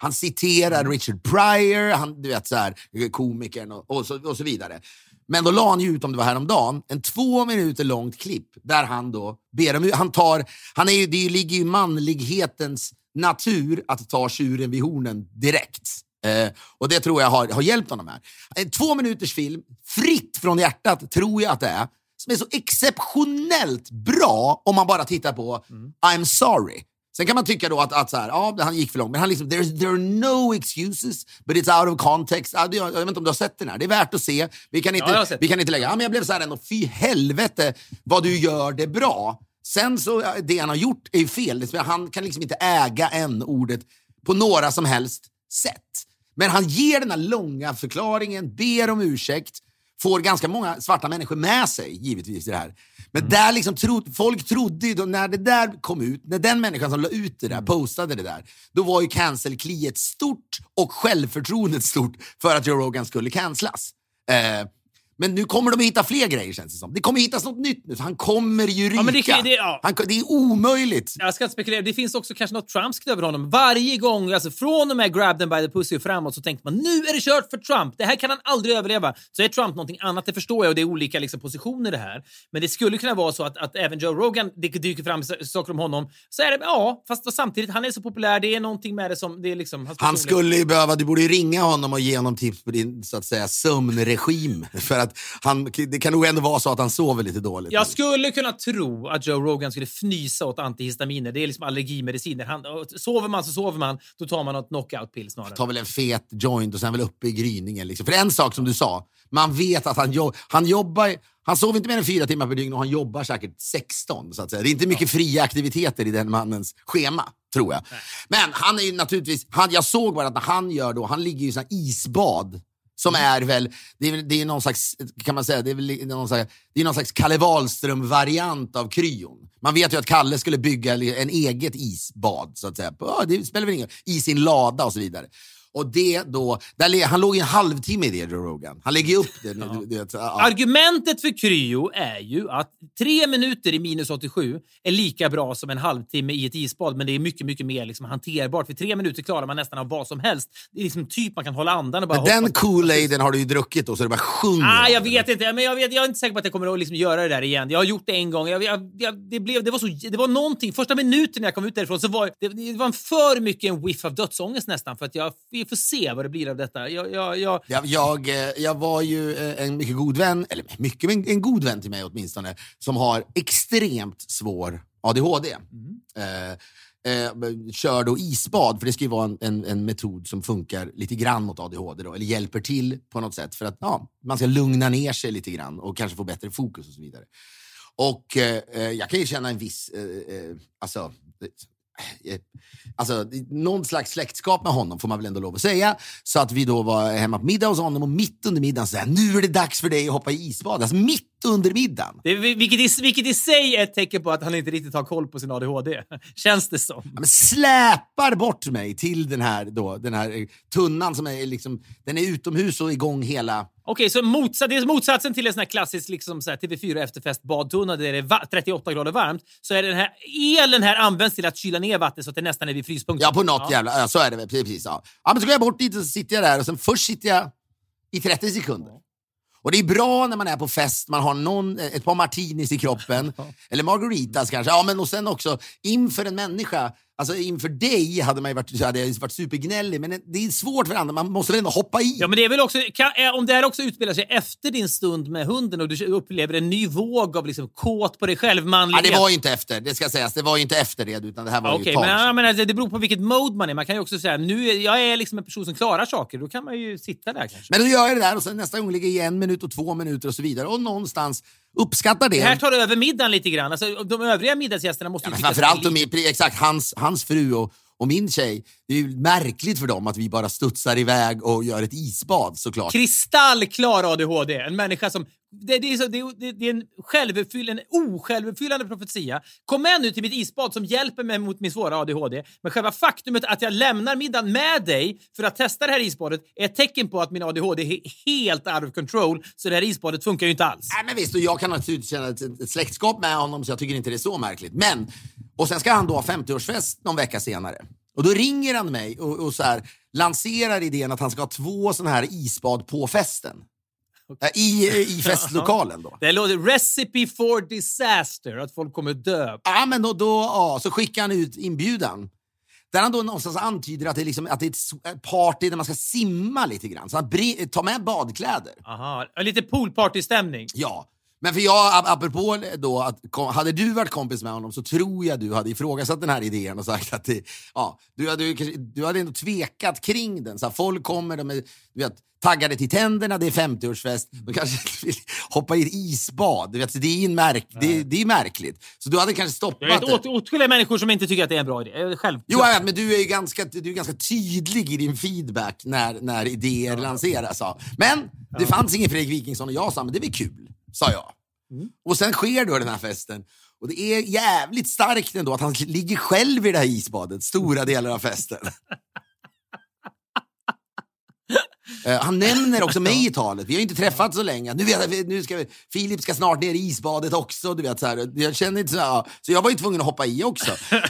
Speaker 2: Han citerar
Speaker 1: Mm.
Speaker 2: Richard Pryor, han, du vet så här, komikern och, och, så, och så vidare. Men då la han ju ut, om det var häromdagen, en två minuter långt klipp där han då ber om han tar, han är ju, Det ligger ju i manlighetens natur att ta tjuren vid hornen direkt. Eh, och det tror jag har, har hjälpt honom här. En två minuters film, fritt från hjärtat, tror jag att det är, som är så exceptionellt bra om man bara tittar på I'm sorry. Sen kan man tycka då att, att så här, ja, han gick för långt, men han liksom, there's, there are no excuses, but it's out of context. Jag, jag vet inte om du har sett den här, det är värt att se. Vi kan inte,
Speaker 1: Ja,
Speaker 2: vi kan inte lägga, ja, men jag blev så här ändå, fy helvete vad du gör det bra. Sen så, det han har gjort är ju fel. Han kan liksom inte äga en ordet på några som helst sätt. Men han ger den här långa förklaringen, ber om ursäkt, får ganska många svarta människor med sig, givetvis, i det här. Men där liksom tro, folk trodde ju, då, när det där kom ut, när den människan som la ut det där, postade det där, då var ju cancel-kliet stort och självförtroendet stort för att Joe Rogan skulle cancelas. Eh, men nu kommer de att hitta fler grejer känns det som. Det kommer att hittas något nytt nu, han kommer ju ryka.
Speaker 1: Ja, men det kan- det- ja.
Speaker 2: han, det är omöjligt.
Speaker 1: Jag ska inte spekulera. Det finns också kanske något Trumpskt över honom. Varje gång, alltså från och med Grab them by the pussy och framåt, så tänkte man nu är det kört för Trump. Det här kan han aldrig överleva. Så är Trump någonting annat, det förstår jag och det är olika liksom, positioner det här. Men det skulle kunna vara så att, att även Joe Rogan, det dyker fram saker om honom. Så är det, ja, fast samtidigt, han är så populär. Det är någonting med det som, det är liksom
Speaker 2: Han skulle ju behöva, du borde ju ringa honom och ge honom tips på din så att säga sömnregim. För att han, det kan nog ändå vara så att han sover lite dåligt.
Speaker 1: Jag skulle kunna tro att Joe Rogan skulle fnysa åt antihistaminer. Det är liksom allergimediciner. Han, sover man så sover man. Då tar man något knockout-pill snarare.
Speaker 2: tar väl en fet joint och sen väl uppe i gryningen. Liksom. För en sak som du sa, man vet att han, jo- han jobbar, han sover inte mer än fyra timmar per dygn och han jobbar säkert 16. Så att säga. Det är inte mycket fria aktiviteter i den mannens schema, tror jag. Men han är ju naturligtvis, han, jag såg bara att när han gör då, han ligger i såna isbad. Som är väl, det är, det är någon slags, kan man säga, det är väl någon slags, det är någon slags Kalle Wahlström-variant av kryon. Man vet ju att Kalle skulle bygga en eget isbad, så att säga. Ja, det spelar väl ingen i sin lada och så vidare. Och det då, där, han låg i en halvtimme i det, Joe Rogan. Han lägger upp det. du vet, ja.
Speaker 1: Argumentet för kryo är ju att tre minuter i minus 87 är lika bra som en halvtimme i ett isbad, men det är mycket, mycket mer liksom hanterbart. För tre minuter klarar man nästan av vad som helst. Det är liksom typ man kan hålla andan och bara
Speaker 2: Men den
Speaker 1: hoppas-
Speaker 2: Kool-Aiden har du ju druckit då, så det bara sjunger.
Speaker 1: Ah, jag
Speaker 2: det.
Speaker 1: vet inte, men jag, vet, jag är inte säker på att jag kommer att liksom göra det där igen. Jag har gjort det en gång. Jag, jag, det, blev, det, var så, det var någonting. Första minuten när jag kom ut därifrån så var det, det var för mycket en whiff av dödsångest nästan. För att jag, vi får se vad det blir av detta. Jag, jag, jag,
Speaker 2: Jag, jag, eh, jag var ju eh, en mycket god vän, eller mycket, men en god vän till mig åtminstone, som har extremt svår ADHD. Eh, eh, kör då isbad, för det ska ju vara en, en, en metod som funkar lite grann mot ADHD, då, eller hjälper till på något sätt för att ja, man ska lugna ner sig lite grann och kanske få bättre fokus och så vidare. Och eh, eh, jag kan ju känna en viss, eh, alltså, Eh, alltså, någon slags släktskap med honom får man väl ändå lov att säga. Så att vi då var hemma på middag hos honom och mitt under middagen så här, nu är det dags för dig att hoppa i isbad. Alltså mitt under middagen.
Speaker 1: det, vilket, i, vilket i sig är ett tecken på att han inte riktigt har koll på sin ADHD. Känns det som.
Speaker 2: Ja, men släpar bort mig till den här, då, den här eh, tunnan som är, liksom, den är utomhus och igång hela...
Speaker 1: Okej, så motsa, det är motsatsen till en sån här klassisk liksom, så här, TV4 efterfest badtunna där det är va- 38 grader varmt. Så är den här elen här används till att kyla ner vattnet så att det nästan är vid fryspunkten.
Speaker 2: Ja, på något jävla... Ja, så är det väl. Precis, ja. ja, men så går jag bort dit och så sitter jag där och sen först sitter jag i 30 sekunder. Och det är bra när man är på fest, man har någon, eh, ett par martinis i kroppen, eller margaritas kanske. Ja, men och sen också inför en människa, alltså inför dig hade, man ju varit, hade jag varit supergnällig, men det är svårt för andra, man måste väl ändå hoppa i.
Speaker 1: Ja, men det är väl också, kan, eh, om det här också utspelar sig efter din stund med hunden och du upplever en ny våg av liksom kåt på dig själv,
Speaker 2: Ja,
Speaker 1: manlighet.
Speaker 2: det var ju inte efter, det ska sägas, det var ju inte efter det, utan det här var
Speaker 1: Ja,
Speaker 2: ju
Speaker 1: men
Speaker 2: sedan.
Speaker 1: jag menar, det beror på vilket mode man är. Man kan ju också säga nu jag är liksom en person som klarar saker. Då kan man ju sitta där kanske.
Speaker 2: Men då gör jag det där och sen nästa gång ligger jag i en minut och två minuter och så vidare. Och någonstans uppskattar det.
Speaker 1: Det här tar över middagen lite grann. Alltså, de övriga middagsgästerna måste
Speaker 2: Ja,
Speaker 1: ju
Speaker 2: men framförallt exakt, hans, hans fru och, och min tjej. Det är ju märkligt för dem att vi bara studsar iväg och gör ett isbad såklart.
Speaker 1: kristallklar ADHD. En människa som... Det, det, är, så, det, det är en självuppfyllande, en osjälvuppfyllande profetia. Kom med nu till mitt isbad som hjälper mig mot min svåra ADHD. Men själva faktumet att jag lämnar middagen med dig för att testa det här isbadet är ett tecken på att min ADHD är helt out of control. Så det här isbadet funkar ju inte alls.
Speaker 2: Nej, men visst, och jag kan naturligtvis känna ett, ett släktskap med honom så jag tycker inte det är så märkligt. Men, och sen ska han då ha 50-årsfest någon vecka senare. Och då ringer han mig och, och så här, lanserar idén att han ska ha två sådana här isbad på festen. I, I festlokalen då.
Speaker 1: Det låter recipe for disaster, att folk kommer dö.
Speaker 2: Ja, men då, då ja, så skickar han ut inbjudan. Där han då någonstans antyder att det, är liksom, att det är ett party där man ska simma lite grann. Så han bre- ta med badkläder.
Speaker 1: Aha, lite poolparty-stämning.
Speaker 2: Ja. Men för jag, ap- apropå då, att hade du varit kompis med honom så tror jag du hade ifrågasatt den här idén och sagt att det, ja, du, hade, du hade ändå tvekat kring den. Så här, folk kommer, de är du vet, taggade till tänderna, det är 50-årsfest, de kanske inte vill hoppa i ett isbad. Du vet, det är märk, det, det är märkligt. Så du hade kanske stoppat
Speaker 1: Jag vet
Speaker 2: det.
Speaker 1: åtskilliga människor som inte tycker att det är en bra idé. Eh, Självklart.
Speaker 2: Jo, jag vet, men du är ju ganska, du är ganska tydlig i din feedback när, när idéer lanseras. Ja. Men det fanns ingen Fredrik Wikingsson och jag sa, men det blir kul, sa jag. Och sen sker då den här festen. Och det är jävligt starkt ändå att han ligger själv i det här isbadet stora delar av festen. Eh, han nämner också mig i talet. Vi har inte träffats så länge. Nu vet nu ska vi, Filip ska snart ner i isbadet också. Du vet, så, här. Jag känner inte så, här, så jag var ju tvungen att hoppa i också.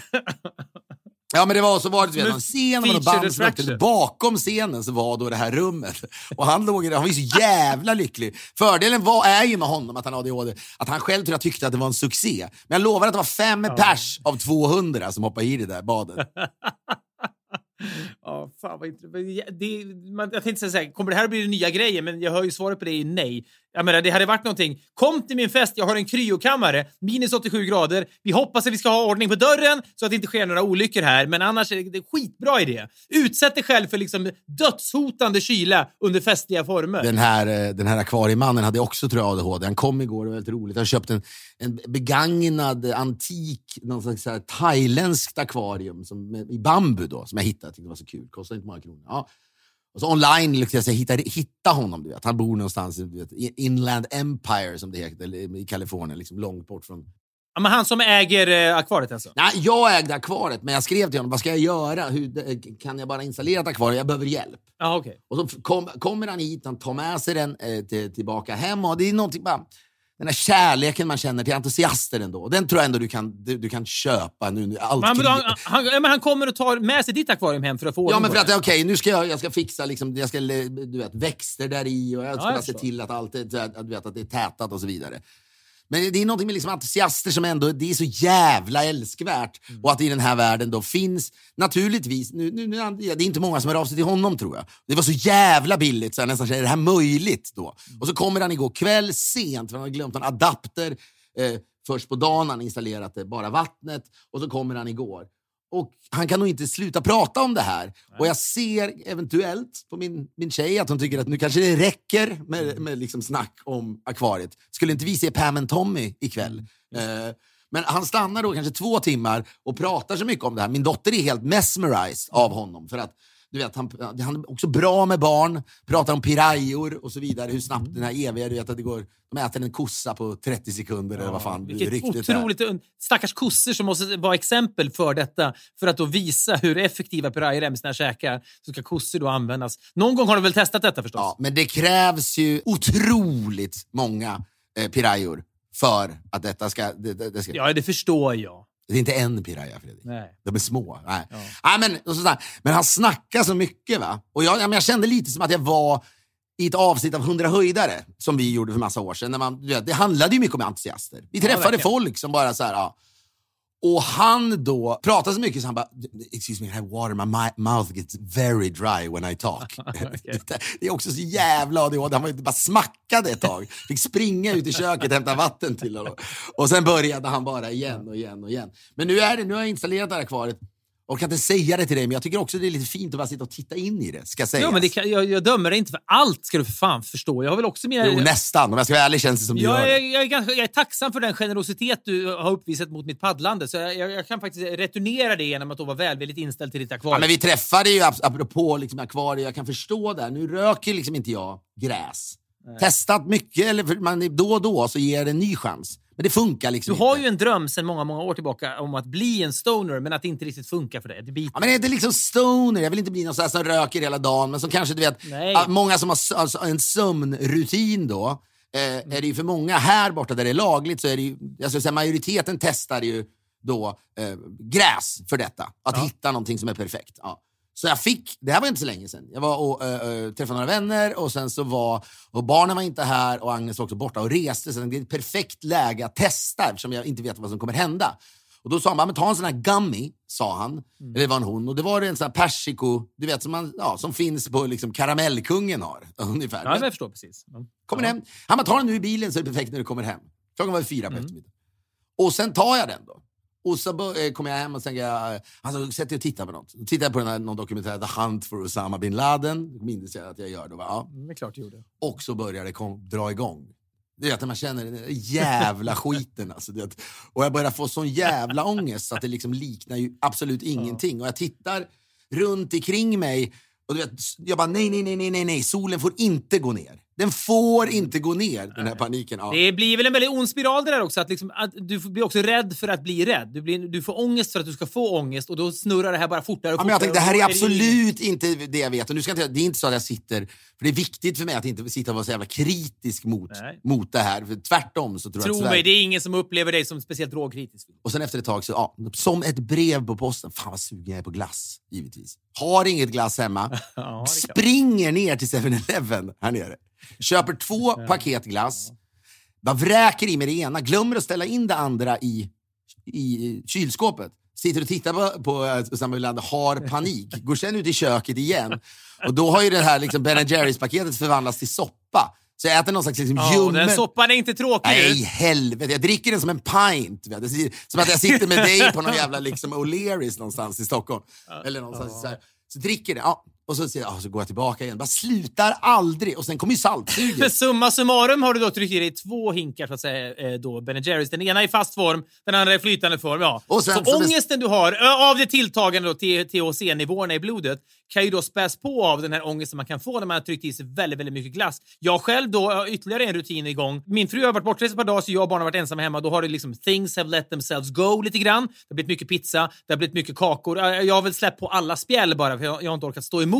Speaker 2: Ja men det var så var det, någon scen med band som åkte. Bakom scenen så var då det här rummet. Och han låg det, han var ju så jävla lycklig. Fördelen var, är ju med honom att han har ADHD, att han själv tror jag tyckte att det var en succé. Men jag lovar att det var fem pers av 200 som hoppade i det där badet.
Speaker 1: Ja, fan vad intressant. Det, man, jag tänkte säga så här, kommer det här att bli den nya grejen? Men jag hör ju svaret på det är nej. Jag menar, det hade varit någonting. Kom till min fest, jag har en kryokammare, minus 87 grader. Vi hoppas att vi ska ha ordning på dörren så att det inte sker några olyckor här. Men annars är det, en skitbra idé. Utsätt dig själv för liksom dödshotande kyla under festliga former.
Speaker 2: Den här, eh, den här akvariemannen hade också tror jag ADHD. Han kom igår, det var väldigt roligt. Han köpte en, en begagnad, antik, någon slags thailändskt akvarium som, i bambu då, som jag hittade. Jag tyckte det var så kul. Kostade inte många kronor. Ja. Och så online lyckades jag hitta, hitta honom. Du vet. Han bor någonstans i Inland Empire, som det heter, i Kalifornien, liksom långt bort från...
Speaker 1: Ja, men han som äger eh, akvariet alltså?
Speaker 2: Nej, jag ägde akvariet, men jag skrev till honom, vad ska jag göra? Hur, eh, kan jag bara installera ett akvarium? Jag behöver hjälp.
Speaker 1: Ja, okej.
Speaker 2: Och så kom, kommer han hit, han tar med sig den eh, till, tillbaka hem. Och det är någonting bara, den här kärleken man känner till entusiaster ändå. Den tror jag ändå du kan, du, du kan köpa nu. Allt
Speaker 1: Men han,
Speaker 2: krig-
Speaker 1: han, han, ja, men han kommer och tar med sig ditt akvarium hem för att få
Speaker 2: Ja, men för att okej, nu ska jag, jag ska fixa liksom, jag ska, du vet, växter där i och jag ska
Speaker 1: jag
Speaker 2: se till att allt är, att, du vet, att det är tätat och så vidare. Men det är någonting med liksom entusiaster som ändå, det är så jävla älskvärt.
Speaker 1: Mm.
Speaker 2: Och att i den här världen då finns, naturligtvis, nu, nu, det är inte många som hör av sig till honom tror jag. Det var så jävla billigt så jag nästan känner, är det här möjligt då? Och så kommer han igår kväll sent, för han har glömt en adapter. Eh, först på dagen han installerat det, bara vattnet. Och så kommer han igår. Och han kan nog inte sluta prata om det här. Och jag ser eventuellt på min, min tjej att hon tycker att nu kanske det räcker med, med liksom snack om akvariet. Skulle inte vi se Pam and Tommy ikväll? Eh, men han stannar då kanske två timmar och pratar så mycket om det här. Min dotter är helt mesmerized av honom. För att du vet, han, han är också bra med barn, pratar om pirajor och så vidare. Hur snabbt den här eviga, du vet att det går, de äter en kossa på 30 sekunder eller vad fan
Speaker 1: Vilket
Speaker 2: är.
Speaker 1: otroligt... un- Stackars kossor som måste vara exempel för detta för att då visa hur effektiva pirajer är med sina käkar. Så ska kossor då användas. Någon gång har du väl testat detta förstås?
Speaker 2: Ja, men det krävs ju otroligt många eh, pirajor för att detta ska... Det, det ska
Speaker 1: Ja, det förstår jag.
Speaker 2: Det är inte en piraya, Fredrik.
Speaker 1: Nej.
Speaker 2: De är små. Nej. Nej, men, sådär. men han snackar så mycket. va? Och jag, ja, jag kände lite som att jag var i ett avsnitt av 100 höjdare som vi gjorde för massa år sedan. När man, det handlade ju mycket om entusiaster. Vi träffade
Speaker 1: verkligen.
Speaker 2: folk som bara så här... Ja. Och han då pratade så mycket så han bara, excuse me, I have water, my mouth gets very dry when I talk. det är också så jävla ADHD. Han var bara smackade ett tag. Fick springa ut i köket hämta vatten till honom. Och sen började han bara igen och igen och igen. Men nu, är det, nu har jag installerat det här akvariet. Och kan inte säga det till dig, men jag tycker också det är lite fint att bara sitta och titta in i det. Ska sägas.
Speaker 1: Ja, men kan, jag, jag dömer dig inte för allt, ska du för fan förstå. Jag har väl också mina...
Speaker 2: Jo, nästan. Om jag ska vara ärlig känns det som du
Speaker 1: jag,
Speaker 2: gör
Speaker 1: är,
Speaker 2: det.
Speaker 1: jag, är ganska, jag är tacksam för den generositet du har uppvisat mot mitt paddlande. Så jag, jag, jag kan faktiskt returnera det genom att vara välvilligt inställd till ditt akvarium.
Speaker 2: Ja, men vi träffade ju, ap- apropå liksom akvarier, jag kan förstå det. Nu röker liksom inte jag gräs. Testat mycket, eller man, då och då så ger det en ny chans. Men det funkar liksom
Speaker 1: Du har
Speaker 2: inte.
Speaker 1: ju en dröm sedan många, många år tillbaka om att bli en stoner, men att det inte riktigt funkar för dig. Det biter.
Speaker 2: Ja, men det är inte liksom stoner, jag vill inte bli någon sån här som röker hela dagen, men som kanske, du vet,
Speaker 1: Nej.
Speaker 2: många som har alltså, en sömnrutin då, eh, är det ju för många här borta där det är lagligt så är det ju, jag skulle säga majoriteten testar ju då eh, gräs för detta. Att hitta någonting som är perfekt. Ja. Så jag fick, det här var inte så länge sedan, jag var och eh, eh, träffade några vänner och sen så var, och barnen var inte här och Agnes var också borta och reste. Så det är ett perfekt läge att testa eftersom jag inte vet vad som kommer hända. Och då sa han, "Ja, men ta en sån här gummy, sa han.
Speaker 1: Mm.
Speaker 2: Eller det var en hon. Och det var en sån här persiko, du vet som, man, ja, som finns på liksom karamellkungen har. Ungefär.
Speaker 1: Ja, jag förstår precis. Ja.
Speaker 2: Kommer
Speaker 1: ja.
Speaker 2: hem. Han bara, ta den nu i bilen så är det perfekt när du kommer hem. Klockan var fyra
Speaker 1: Mm.
Speaker 2: på eftermiddagen. Och sen tar jag den då. Och så eh, kommer jag hem och tänker jag, alltså, sätter jag och tittar på något. Då tittar jag på den här, någon dokumentär, The Hunt for Osama bin Laden. Det minns jag att jag gör då. Va? Ja.
Speaker 1: Mm, Det är klart du gjorde.
Speaker 2: Och så börjar det kom, dra igång. Du vet när man känner den jävla skiten. Alltså, du vet. Och jag börjar få sån jävla ångest så att det liksom liknar ju absolut ingenting. Och jag tittar runt omkring mig och du vet, jag bara nej, nej, nej, nej, nej, solen får inte gå ner. Den får inte gå ner, den här paniken. Ja.
Speaker 1: Det blir väl en väldigt ond spiral det där också. Att, liksom, att du blir också rädd för att bli rädd. Du, blir, du får ångest för att du ska få ångest och då snurrar det här bara fortare och
Speaker 2: Ja, men jag
Speaker 1: fortare.
Speaker 2: tänkte, det här är
Speaker 1: och då ju-
Speaker 2: absolut inte det jag vet. Och nu ska jag inte, det är inte så att jag sitter... För det är viktigt för mig att inte sitta och vara så jävla kritisk mot,
Speaker 1: Nej.
Speaker 2: mot det här. För tvärtom så tror jag
Speaker 1: Tro
Speaker 2: att
Speaker 1: mig, det är ingen som upplever dig som speciellt drogkritisk.
Speaker 2: Och sen efter ett tag så, ja, som ett brev på posten. Fan vad sugen jag är på glass, givetvis. Har inget glass hemma.
Speaker 1: Ja, det är
Speaker 2: springer ner till 7-Eleven här nere. Köper två paket glass. Bara vräker i mig det ena. Glömmer att ställa in det andra i, i kylskåpet. Sitter och tittar på, på eh, Osama bin Laden, har panik. Går sen ut i köket igen. Och då har ju det här liksom Ben Jerrys-paketet förvandlats till soppa. Så jag äter någon slags liksom
Speaker 1: och
Speaker 2: ljummen...
Speaker 1: den soppan är inte tråkig.
Speaker 2: Nej, helvete. Jag dricker den som en pint. Som att jag sitter med dig på någon jävla liksom O'Learys någonstans i Stockholm. Eller någonstans så här. Så dricker det. Ja. Och så, säger jag, ja, så går jag tillbaka igen. Bara slutar aldrig. Och sen kommer ju saltsuget.
Speaker 1: summa summarum har du då tryckt i dig två hinkar så att säga, eh, då, Ben Jerrys. Den ena i fast form, den andra i flytande form. Ja.
Speaker 2: Och sen
Speaker 1: så
Speaker 2: en-
Speaker 1: ångesten du har av det tilltagande THC-nivåerna i blodet kan ju då späs på av den här ångesten man kan få när man har tryckt i sig väldigt, väldigt mycket glass. Jag själv då har ytterligare en rutin igång. Min fru har varit bortrest ett par dagar så jag och barnen har varit ensamma hemma. Då har det liksom things have let themselves go lite grann. Det har blivit mycket pizza, det har blivit mycket kakor. Jag jag har väl släppt på alla spjäll bara för jag, jag har inte orkat stå emot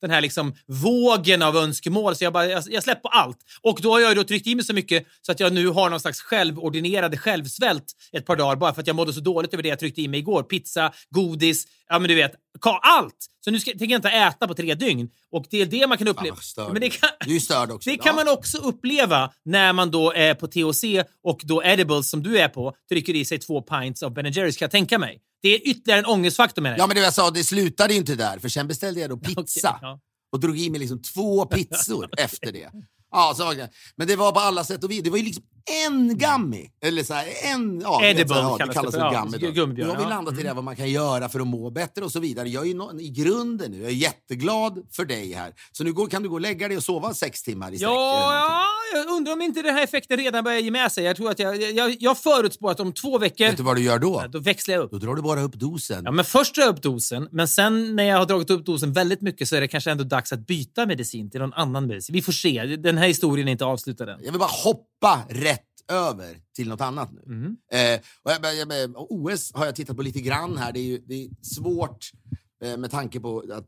Speaker 1: den här liksom vågen av önskemål. Så jag, bara, jag, jag släpper allt. Och då har jag då tryckt i mig så mycket så att jag nu har någon slags självordinerade självsvält ett par dagar bara för att jag mådde så dåligt över det jag tryckte i mig igår. Pizza, godis, ja men du vet, ka- allt! Så nu ska, tänker jag inte äta på tre dygn. Och det är det man kan uppleva.
Speaker 2: störd
Speaker 1: men det kan,
Speaker 2: Du är störd också.
Speaker 1: det kan man också uppleva när man då är på THC och då edibles som du är på trycker i sig två pints av Ben Jerrys kan jag tänka mig. Det är ytterligare en ångestfaktor med det.
Speaker 2: Ja, men det jag sa, det slutade ju inte där. För sen beställde jag då pizza.
Speaker 1: Okej, ja.
Speaker 2: Och drog i mig liksom två pizzor efter det. Ja, så, var det. men det var på alla sätt och vis. Det var ju liksom en gummy. Eller så här, en... Ja,
Speaker 1: Edible
Speaker 2: vet, så här, ja,
Speaker 1: kallas
Speaker 2: det kallas
Speaker 1: det
Speaker 2: för
Speaker 1: för,
Speaker 2: gummy. Nu har vi.
Speaker 1: Mm.
Speaker 2: landat i det här vad man kan göra för att må bättre och så vidare. Jag är ju nå- i grunden nu, jag är jätteglad för dig här. Så nu går, kan du gå och lägga dig och sova sex timmar i sträck.
Speaker 1: ja, jag undrar om inte den här effekten redan börjar ge med sig. Jag tror att jag, jag, jag förutspår att om två veckor,
Speaker 2: Vet du vad du gör då?
Speaker 1: då växlar jag upp.
Speaker 2: Då drar du bara upp dosen.
Speaker 1: Ja, men först drar jag upp dosen, men sen när jag har dragit upp dosen väldigt mycket så är det kanske ändå dags att byta medicin till någon annan medicin. Vi får se. Den här historien är inte avslutad än.
Speaker 2: Jag vill bara hoppa rätt över till något annat nu.
Speaker 1: Mm.
Speaker 2: Eh, och jag, jag, jag, OS har jag tittat på lite grann här. Det är, ju, det är svårt eh, med tanke på att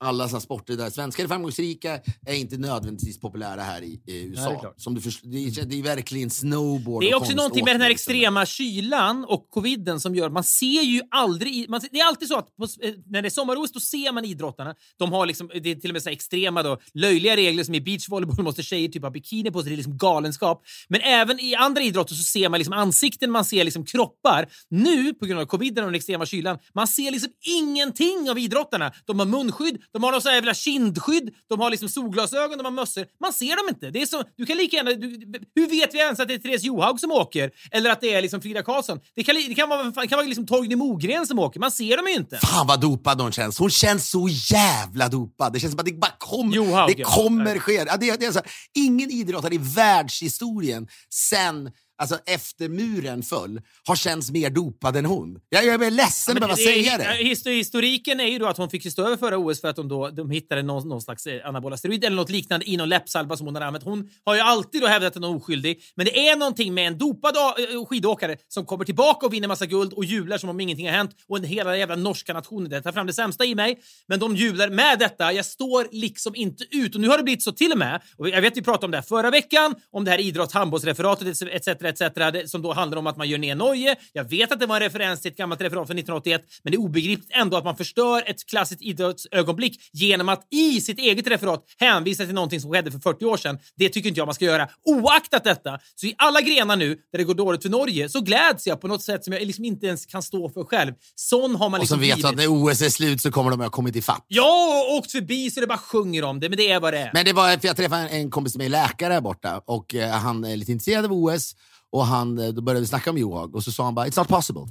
Speaker 2: alla såna sporter där svenskar är framgångsrika är inte nödvändigtvis populära här i, i USA.
Speaker 1: det är klart.
Speaker 2: Som du först- det, är, det är verkligen snowboard
Speaker 1: Det är också någonting med den här extrema kylan och coviden som gör man ser ju aldrig... Man, det är alltid så att på, eh, när det är sommar-OS då ser man idrottarna. De har liksom, det är till och med så extrema då, löjliga regler som i beachvolleyboll måste tjejer typ ha bikini på sig. Det är liksom galenskap. Men även i andra idrotter så ser man liksom ansikten, man ser liksom kroppar. Nu, på grund av coviden och den extrema kylan, man ser liksom ingenting av idrottarna. De har munskydd, de har någon sån här jävla kindskydd, de har liksom solglasögon, de har mössor. Man ser dem inte. Det är så, du kan lika gärna... Du, hur vet vi ens att det är Therese Johaug som åker? Eller att det är liksom Frida Karlsson? Det kan, det kan vara, det kan vara liksom Torgny Mogren som åker. Man ser dem ju inte.
Speaker 2: Fan vad dopad hon känns. Hon känns så jävla dopad. Det känns som att det bara kom,
Speaker 1: Johaug,
Speaker 2: det
Speaker 1: ja.
Speaker 2: kommer ske. Ja, det, det är så här, ingen idrottare i världshistorien sen alltså efter muren föll har känts mer dopad än hon. Jag, jag är ledsen att behöva säga det.
Speaker 1: his- Historiken är ju då att hon fick stå över förra OS för att de, då, de hittade någon, någon slags eh, anabola steroid eller något liknande i någon läppsalva som hon hade använt. Hon har ju alltid då hävdat att hon är oskyldig. Men det är någonting med en dopad eh, skidåkare som kommer tillbaka och vinner massa guld och jublar som om ingenting har hänt. Och en hela jävla norska nationen där tar fram det sämsta i mig. Men de jublar med detta. Jag står liksom inte ut. Och nu har det blivit så till och med, och jag vet vi pratade om det här förra veckan, om det här idrotts handbollsreferatet etc. etc. som då handlar om att man gör ner Norge. Jag vet att det var en referens till ett gammalt referat från 1981, men det är obegripligt ändå att man förstör ett klassiskt idrottsögonblick genom att i sitt eget referat hänvisa till någonting som skedde för 40 år sedan. Det tycker inte jag man ska göra. Oaktat detta, så i alla grenar nu där det går dåligt för Norge så gläds jag på något sätt som jag liksom inte ens kan stå för själv. Sån har man
Speaker 2: Och
Speaker 1: liksom
Speaker 2: som vet
Speaker 1: blivit.
Speaker 2: att när OS är slut så kommer de att ha kommit ifatt.
Speaker 1: Ja, och åkt förbi så det bara sjunger om det, men det är vad det är.
Speaker 2: Men det var för jag träffade en, kompis med läkare här borta och eh, han är lite intresserad av OS och han, eh, då började vi snacka om Johaug och så sa han bara it's not possible.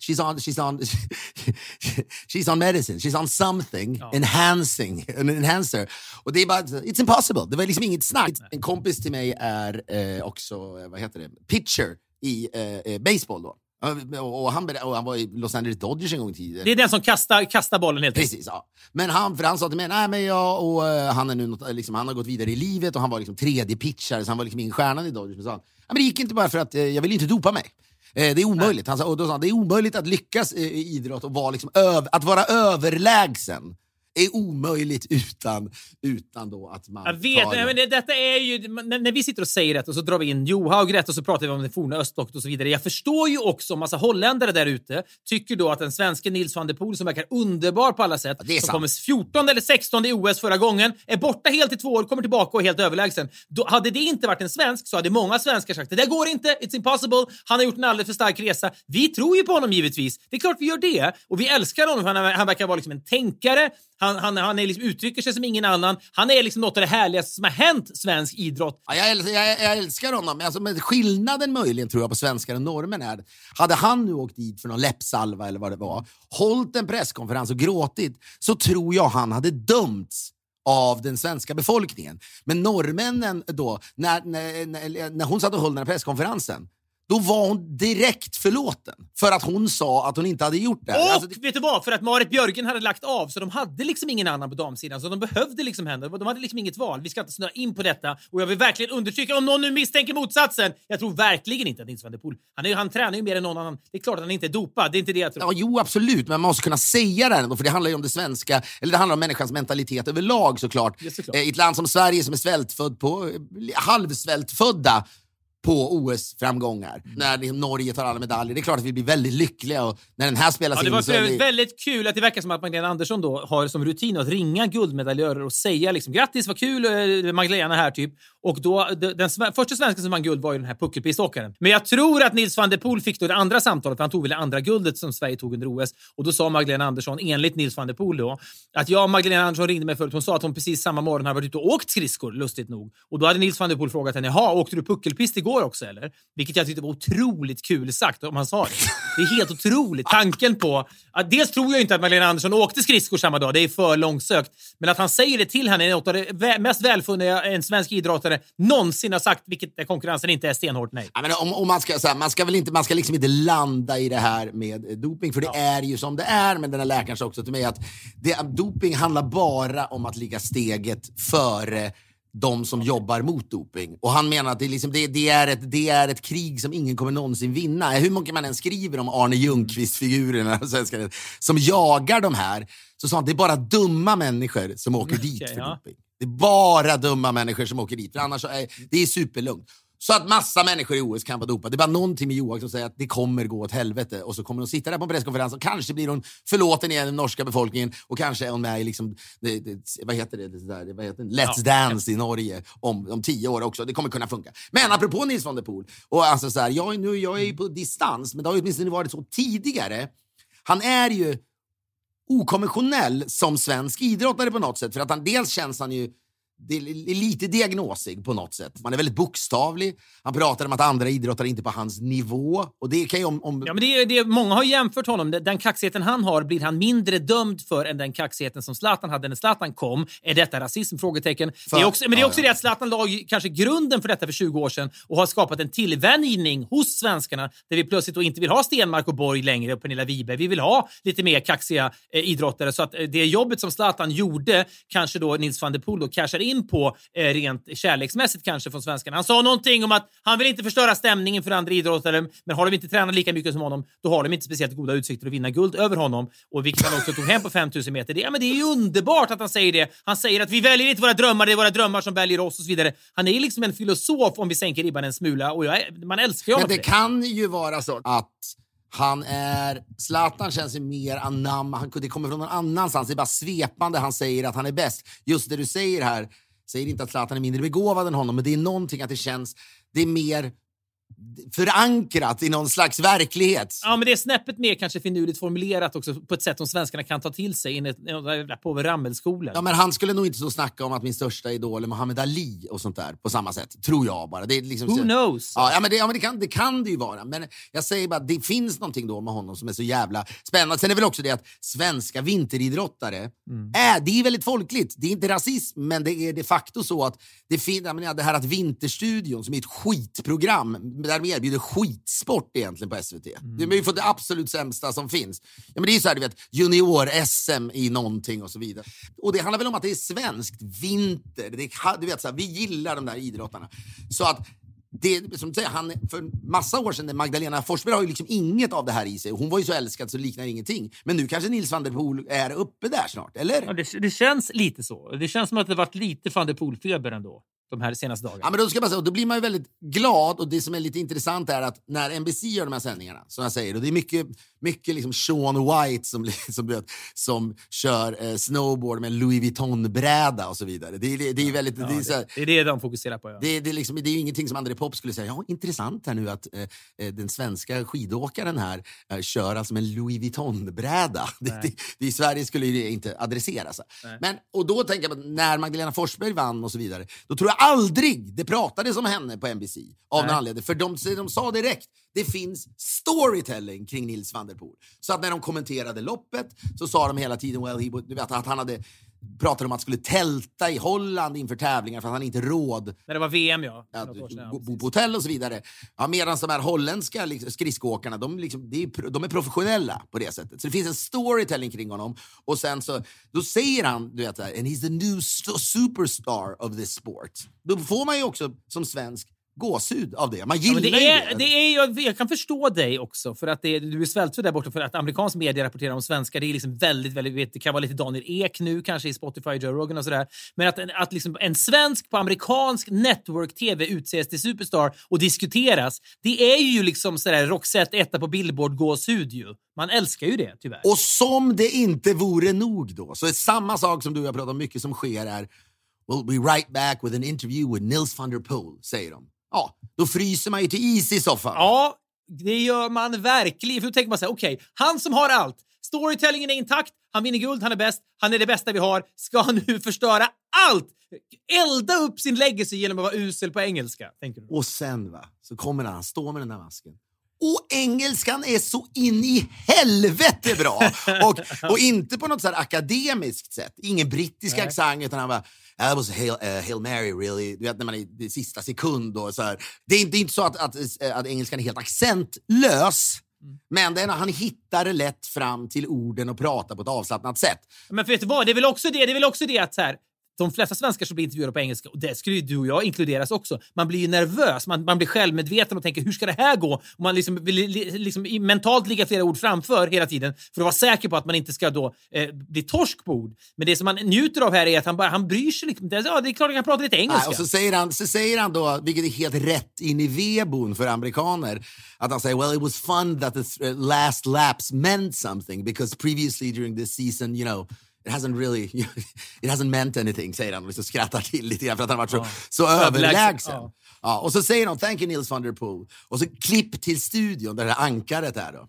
Speaker 2: She's on, she's on, she's on medicine, she's on something enhancing, an enhancer. Och det är bara, it's impossible. Det var liksom inget snack. En kompis till mig är eh, också, eh, vad heter det, pitcher i eh, eh, baseball då. Och, han, och han var i Los Angeles Dodgers en gång i tiden.
Speaker 1: Det är den som kastar, kastar bollen helt.
Speaker 2: Precis, ja. Men han, för han sa till mig, nej men jag och han är nu något, liksom, han har gått vidare i livet och han var liksom tredje pitchare så han var liksom ingen stjärna i Dodgers. Men, han, ja, men det gick inte bara för att eh, jag ville inte dopa mig. Eh, det är omöjligt. Han sa, och då sa han, det är omöjligt att lyckas eh, i idrott och vara liksom öv, att vara överlägsen är omöjligt utan, utan då att man
Speaker 1: Jag vet,
Speaker 2: tar
Speaker 1: men, det, detta är ju... När, när vi sitter och säger detta och så drar vi in Johaug rätt och så pratar vi om det forna östblocket och så vidare. Jag förstår ju också massa holländare där ute tycker då att den svenska Nils van der Poel som verkar underbar på alla sätt,
Speaker 2: Ja,
Speaker 1: som
Speaker 2: sant.
Speaker 1: kommer 14 eller 16 i OS förra gången, är borta helt i två år, kommer tillbaka och är helt överlägsen. Då, hade det inte varit en svensk så hade många svenskar sagt det där går inte, it's impossible, han har gjort en alldeles för stark resa. Vi tror ju på honom givetvis. Det är klart vi gör det. Och vi älskar honom för han, han verkar vara liksom en tänkare. Han, han, han är liksom, uttrycker sig som ingen annan. Han är liksom något av det härligaste som har hänt svensk idrott.
Speaker 2: Ja, jag, älskar, jag, jag älskar honom, men, alltså, men skillnaden möjligen tror jag på svenskar och norrmän är hade han nu åkt dit för någon läppsalva eller vad det var, hållit en presskonferens och gråtit, så tror jag han hade dömts av den svenska befolkningen. Men norrmännen då, när, när, när, när hon satt och höll den här presskonferensen, då var hon direkt förlåten för att hon sa att hon inte hade gjort det.
Speaker 1: Och
Speaker 2: Alltså, det
Speaker 1: vet du vad? För att Marit Björgen hade lagt av så de hade liksom ingen annan på damsidan. Så de behövde liksom henne. De hade liksom inget val. Vi ska inte snöa in på detta. Och jag vill verkligen understryka, om någon nu misstänker motsatsen. Jag tror verkligen inte att Nils van der Poel... Han, är, han tränar ju mer än någon annan. Det är klart att han inte är dopad. Det är inte det jag tror.
Speaker 2: Ja, jo, absolut, men man måste kunna säga det ändå, för det handlar ju om det svenska, eller det handlar om människans mentalitet överlag såklart.
Speaker 1: Ja, såklart.
Speaker 2: Eh, I ett land som Sverige som är svältfödd på, eh, halvsvältfödda på OS-framgångar.
Speaker 1: Mm.
Speaker 2: När liksom Norge tar alla medaljer. Det är klart att vi blir väldigt lyckliga och när den här spelas
Speaker 1: Ja, det
Speaker 2: in
Speaker 1: var
Speaker 2: så
Speaker 1: för övrigt
Speaker 2: vi...
Speaker 1: väldigt kul att det verkar som att Magdalena Andersson då har som rutin att ringa guldmedaljörer och säga liksom grattis, vad kul, eh, Magdalena här typ. Och då, de- den första svensken som vann guld var ju den här puckelpiståkaren. Men jag tror att Nils van der Poel fick då det andra samtalet, för han tog väl det andra guldet som Sverige tog under OS. Och då sa Magdalena Andersson, enligt Nils van der Poel då, att jag och Magdalena Andersson ringde mig förut. Hon sa att hon precis samma morgon hade varit ute och åkt skridskor, lustigt nog. Och då hade Nils van der Poel frågat henne, jaha, åkte du puckelpist igår också eller? Vilket jag tyckte var otroligt kul sagt om han sa det. Det är helt otroligt. Tanken på att dels tror jag inte att Magdalena Andersson åkte skridskor samma dag, det är för långsökt. Men att han säger det till henne är något av det mest välfunna en svensk idrottare någonsin har sagt, vilket konkurrensen inte är stenhårt nej.
Speaker 2: Ja, men om, om man, ska, så här, man ska väl inte, man ska liksom inte landa i det här med doping, för det är ju som det är. Men den här läkaren sa också till mig att det, doping handlar bara om att ligga steget före de som jobbar mot doping. Och han menar att det, är liksom, det, det, är ett, det är ett krig som ingen kommer någonsin vinna. Hur mycket man än skriver om Arne Ljungqvist-figurerna som jagar de här, så sa han att det är bara dumma människor som åker dit
Speaker 1: Okej,
Speaker 2: för
Speaker 1: ja.
Speaker 2: doping. Det är bara dumma människor som åker dit, för annars är det är superlugnt. Så att massa människor i OS kan vara dopade. Det är bara någonting med Johaug som säger att det kommer gå åt helvete och så kommer hon sitta där på en presskonferens och kanske blir hon förlåten igen den norska befolkningen och kanske är hon med i liksom, det, det, vad heter det, det där, vad heter det? Let's
Speaker 1: Ja.
Speaker 2: Dance i Norge om, om tio år också. Det kommer kunna funka. Men apropå Nils van der Poel, och alltså så här, jag, nu, jag är ju på distans, men det har ju åtminstone varit så tidigare. Han är ju okonventionell som svensk idrottare på något sätt. För att han dels känns han ju det är lite diagnosig på något sätt. Man är väldigt bokstavlig. Han pratar om att andra idrottare inte på hans nivå. Och det kan om... om
Speaker 1: Ja, men det, är- det, är- många har jämfört honom. Den kaxigheten han har blir han mindre dömd för än den kaxigheten som Zlatan hade när Zlatan kom. Är detta rasism? Frågetecken. Det är också, men det är
Speaker 2: ja,
Speaker 1: också
Speaker 2: ja.
Speaker 1: det att Zlatan la kanske grunden för detta för 20 år sedan och har skapat en tillvänjning hos svenskarna där vi plötsligt då inte vill ha Stenmark och Borg längre och Pernilla Wiberg. Vi vill ha lite mer kaxiga eh, idrottare. Så att eh, det jobbet som Zlatan gjorde kanske då Nils van der Poel då cashar in på eh, rent kärleksmässigt kanske från svenskarna. Han sa någonting om att han vill inte förstöra stämningen för andra idrottare, men har de inte tränat lika mycket som honom, då har de inte speciellt goda utsikter att vinna guld över honom. Och vilket han också tog hem på 5000 meter. Det, ja, men det är ju underbart att han säger det. Han säger att vi väljer inte våra drömmar, det är våra drömmar som väljer oss och så vidare. Han är ju liksom en filosof om vi sänker ribban en smula och jag, man älskar ju honom
Speaker 2: Men det kan ju vara så att han är... Zlatan känns ju mer anamma... Han, det kommer från någon annanstans. Det är bara svepande han säger att han är bäst. Just det du säger här. Säger inte att Zlatan är mindre begåvad än honom, men det är någonting att det känns... Det är mer förankrat i någon slags verklighet.
Speaker 1: Ja, men det är snäppet mer kanske finurligt formulerat också på ett sätt som svenskarna kan ta till sig enligt på Rammelskolan.
Speaker 2: Ja, men han skulle nog inte så snacka om att min största idol är Muhammad Ali och sånt där på samma sätt. Tror jag bara. Det är liksom
Speaker 1: Who
Speaker 2: så-
Speaker 1: knows?
Speaker 2: Ja, ja, men, det, ja, men det, kan, det kan det ju vara. Men jag säger bara, det finns någonting då med honom som är så jävla spännande. Sen är väl också det att svenska vinteridrottare, är, det är väldigt folkligt. Det är inte rasism, men det är de facto så att det, fin, jag menar, det här att Vinterstudion, som är ett skitprogram, där de erbjuder skitsport egentligen på SVT. De har ju fått det absolut sämsta som finns. Ja, men det är ju så här, du vet, junior-SM i någonting och så vidare. Och det handlar väl om att det är svenskt, vinter. Det är, du vet, så här, vi gillar de där idrottarna. Så att det, som du säger, han, för massa år sedan, Magdalena Forsberg har ju liksom inget av det här i sig. Hon var ju så älskad så det liknar ingenting. Men nu kanske Nils van der Poel är uppe där snart, eller?
Speaker 1: Ja, det, det känns lite så. Det känns som att det varit lite van der Poel-feber ändå de här senaste dagarna.
Speaker 2: Ja, men då, ska bara säga, och då blir man ju väldigt glad och det som är lite intressant är att när NBC gör de här sändningarna, som jag säger, och det är mycket, mycket liksom Sean White som, som, som kör eh, snowboard med Louis Vuitton-bräda och så vidare. Det, är- det, det är väldigt...
Speaker 1: Ja,
Speaker 2: det, är så här,
Speaker 1: det, är det de fokuserar på. Ja.
Speaker 2: Det, det, är liksom, det är ju ingenting som André Pop skulle säga. Ja, intressant här nu att eh, eh, den svenska skidåkaren här eh, kör alltså med Louis Vuitton-bräda. I Sverige skulle det inte adresseras. Men, och då tänker jag när Magdalena Forsberg vann och så vidare, då tror jag aldrig det pratades om henne på NBC av någon anledning. För de, de sa direkt, det finns storytelling kring Nils van der Poel. Så att när de kommenterade loppet så sa de hela tiden well, he, would- du vet, att han hade pratade om att han skulle tälta i Holland inför tävlingar för att han inte råd
Speaker 1: När det var VM, ja.
Speaker 2: Ja, bo, bo på hotell och så vidare. Ja, Medan de här holländska liksom, skridskoåkarna, de, liksom, det är, de är professionella på det sättet. Så det finns en storytelling kring honom. Och sen så, då säger han, du vet, and he's the new st- superstar of this sport. Då får man ju också som svensk gåshud av det. Man
Speaker 1: Ja,
Speaker 2: gillar
Speaker 1: men det är,
Speaker 2: det.
Speaker 1: det är, jag, jag kan förstå dig också, för att är- du är svältfödd där borta för att amerikansk media rapporterar om svenskar. Det är liksom väldigt, väldigt, det kan vara lite Daniel Ek nu kanske i Spotify, Joe Rogan och sådär. Men att, att liksom en svensk på amerikansk network-tv utses till superstar och diskuteras, det är ju liksom sådär Roxette etta på Billboard-gåshud ju. Man älskar ju det, tyvärr.
Speaker 2: Och som det inte vore nog då, så är samma sak som du och jag pratar om mycket som sker är We'll be right back with an interview with Nils van der Poel, säger de. Ja, då fryser man ju till is i soffan.
Speaker 1: Ja, det gör man verkligen. För då tänker man så här, okej, han som har allt. Storytellingen är intakt, han vinner guld, han är bäst, han är det bästa vi har. Ska han nu förstöra allt? Elda upp sin legacy genom att vara usel på engelska, tänker du?
Speaker 2: Och sen va, så kommer han, står med den där masken. Och engelskan är så in i helvete bra! och, och inte på något så akademiskt sätt. Ingen brittisk accent, utan han bara That was a Hail, uh, Hail Mary, really. Du vet när man är i sista sekund och så här. Det är, inte- det är inte så att, att, att engelskan är helt accentlös. Men det är när han hittar lätt fram till orden och pratar på ett avslappnat sätt.
Speaker 1: Men för vet du vad, det är väl också det, det, är väl också det att så här, de flesta svenskar som blir intervjuade på engelska, och det skulle ju du och jag inkluderas också, man blir ju nervös, man, man blir självmedveten och tänker hur ska det här gå? Och man liksom vill li- liksom mentalt ligga flera ord framför hela tiden för att vara säker på att man inte ska då eh, bli torsk på ord. Men det som man njuter av här är att han, bara, han bryr sig liksom. Ja, det är klart att han kan prata lite engelska.
Speaker 2: Nej, och så säger, han, så säger han då, vilket är helt rätt in i vedboden för amerikaner, att han säger well it was fun that the th- uh, last laps meant something because previously during this season, you know, it hasn't really, it hasn't meant anything, säger han och liksom skrattar till lite grann för att han varit så, så
Speaker 1: Överlägsen, ja.
Speaker 2: Ja. och så säger de thank you Nils van der Poel. Och så klipp till studion där det här ankaret är då.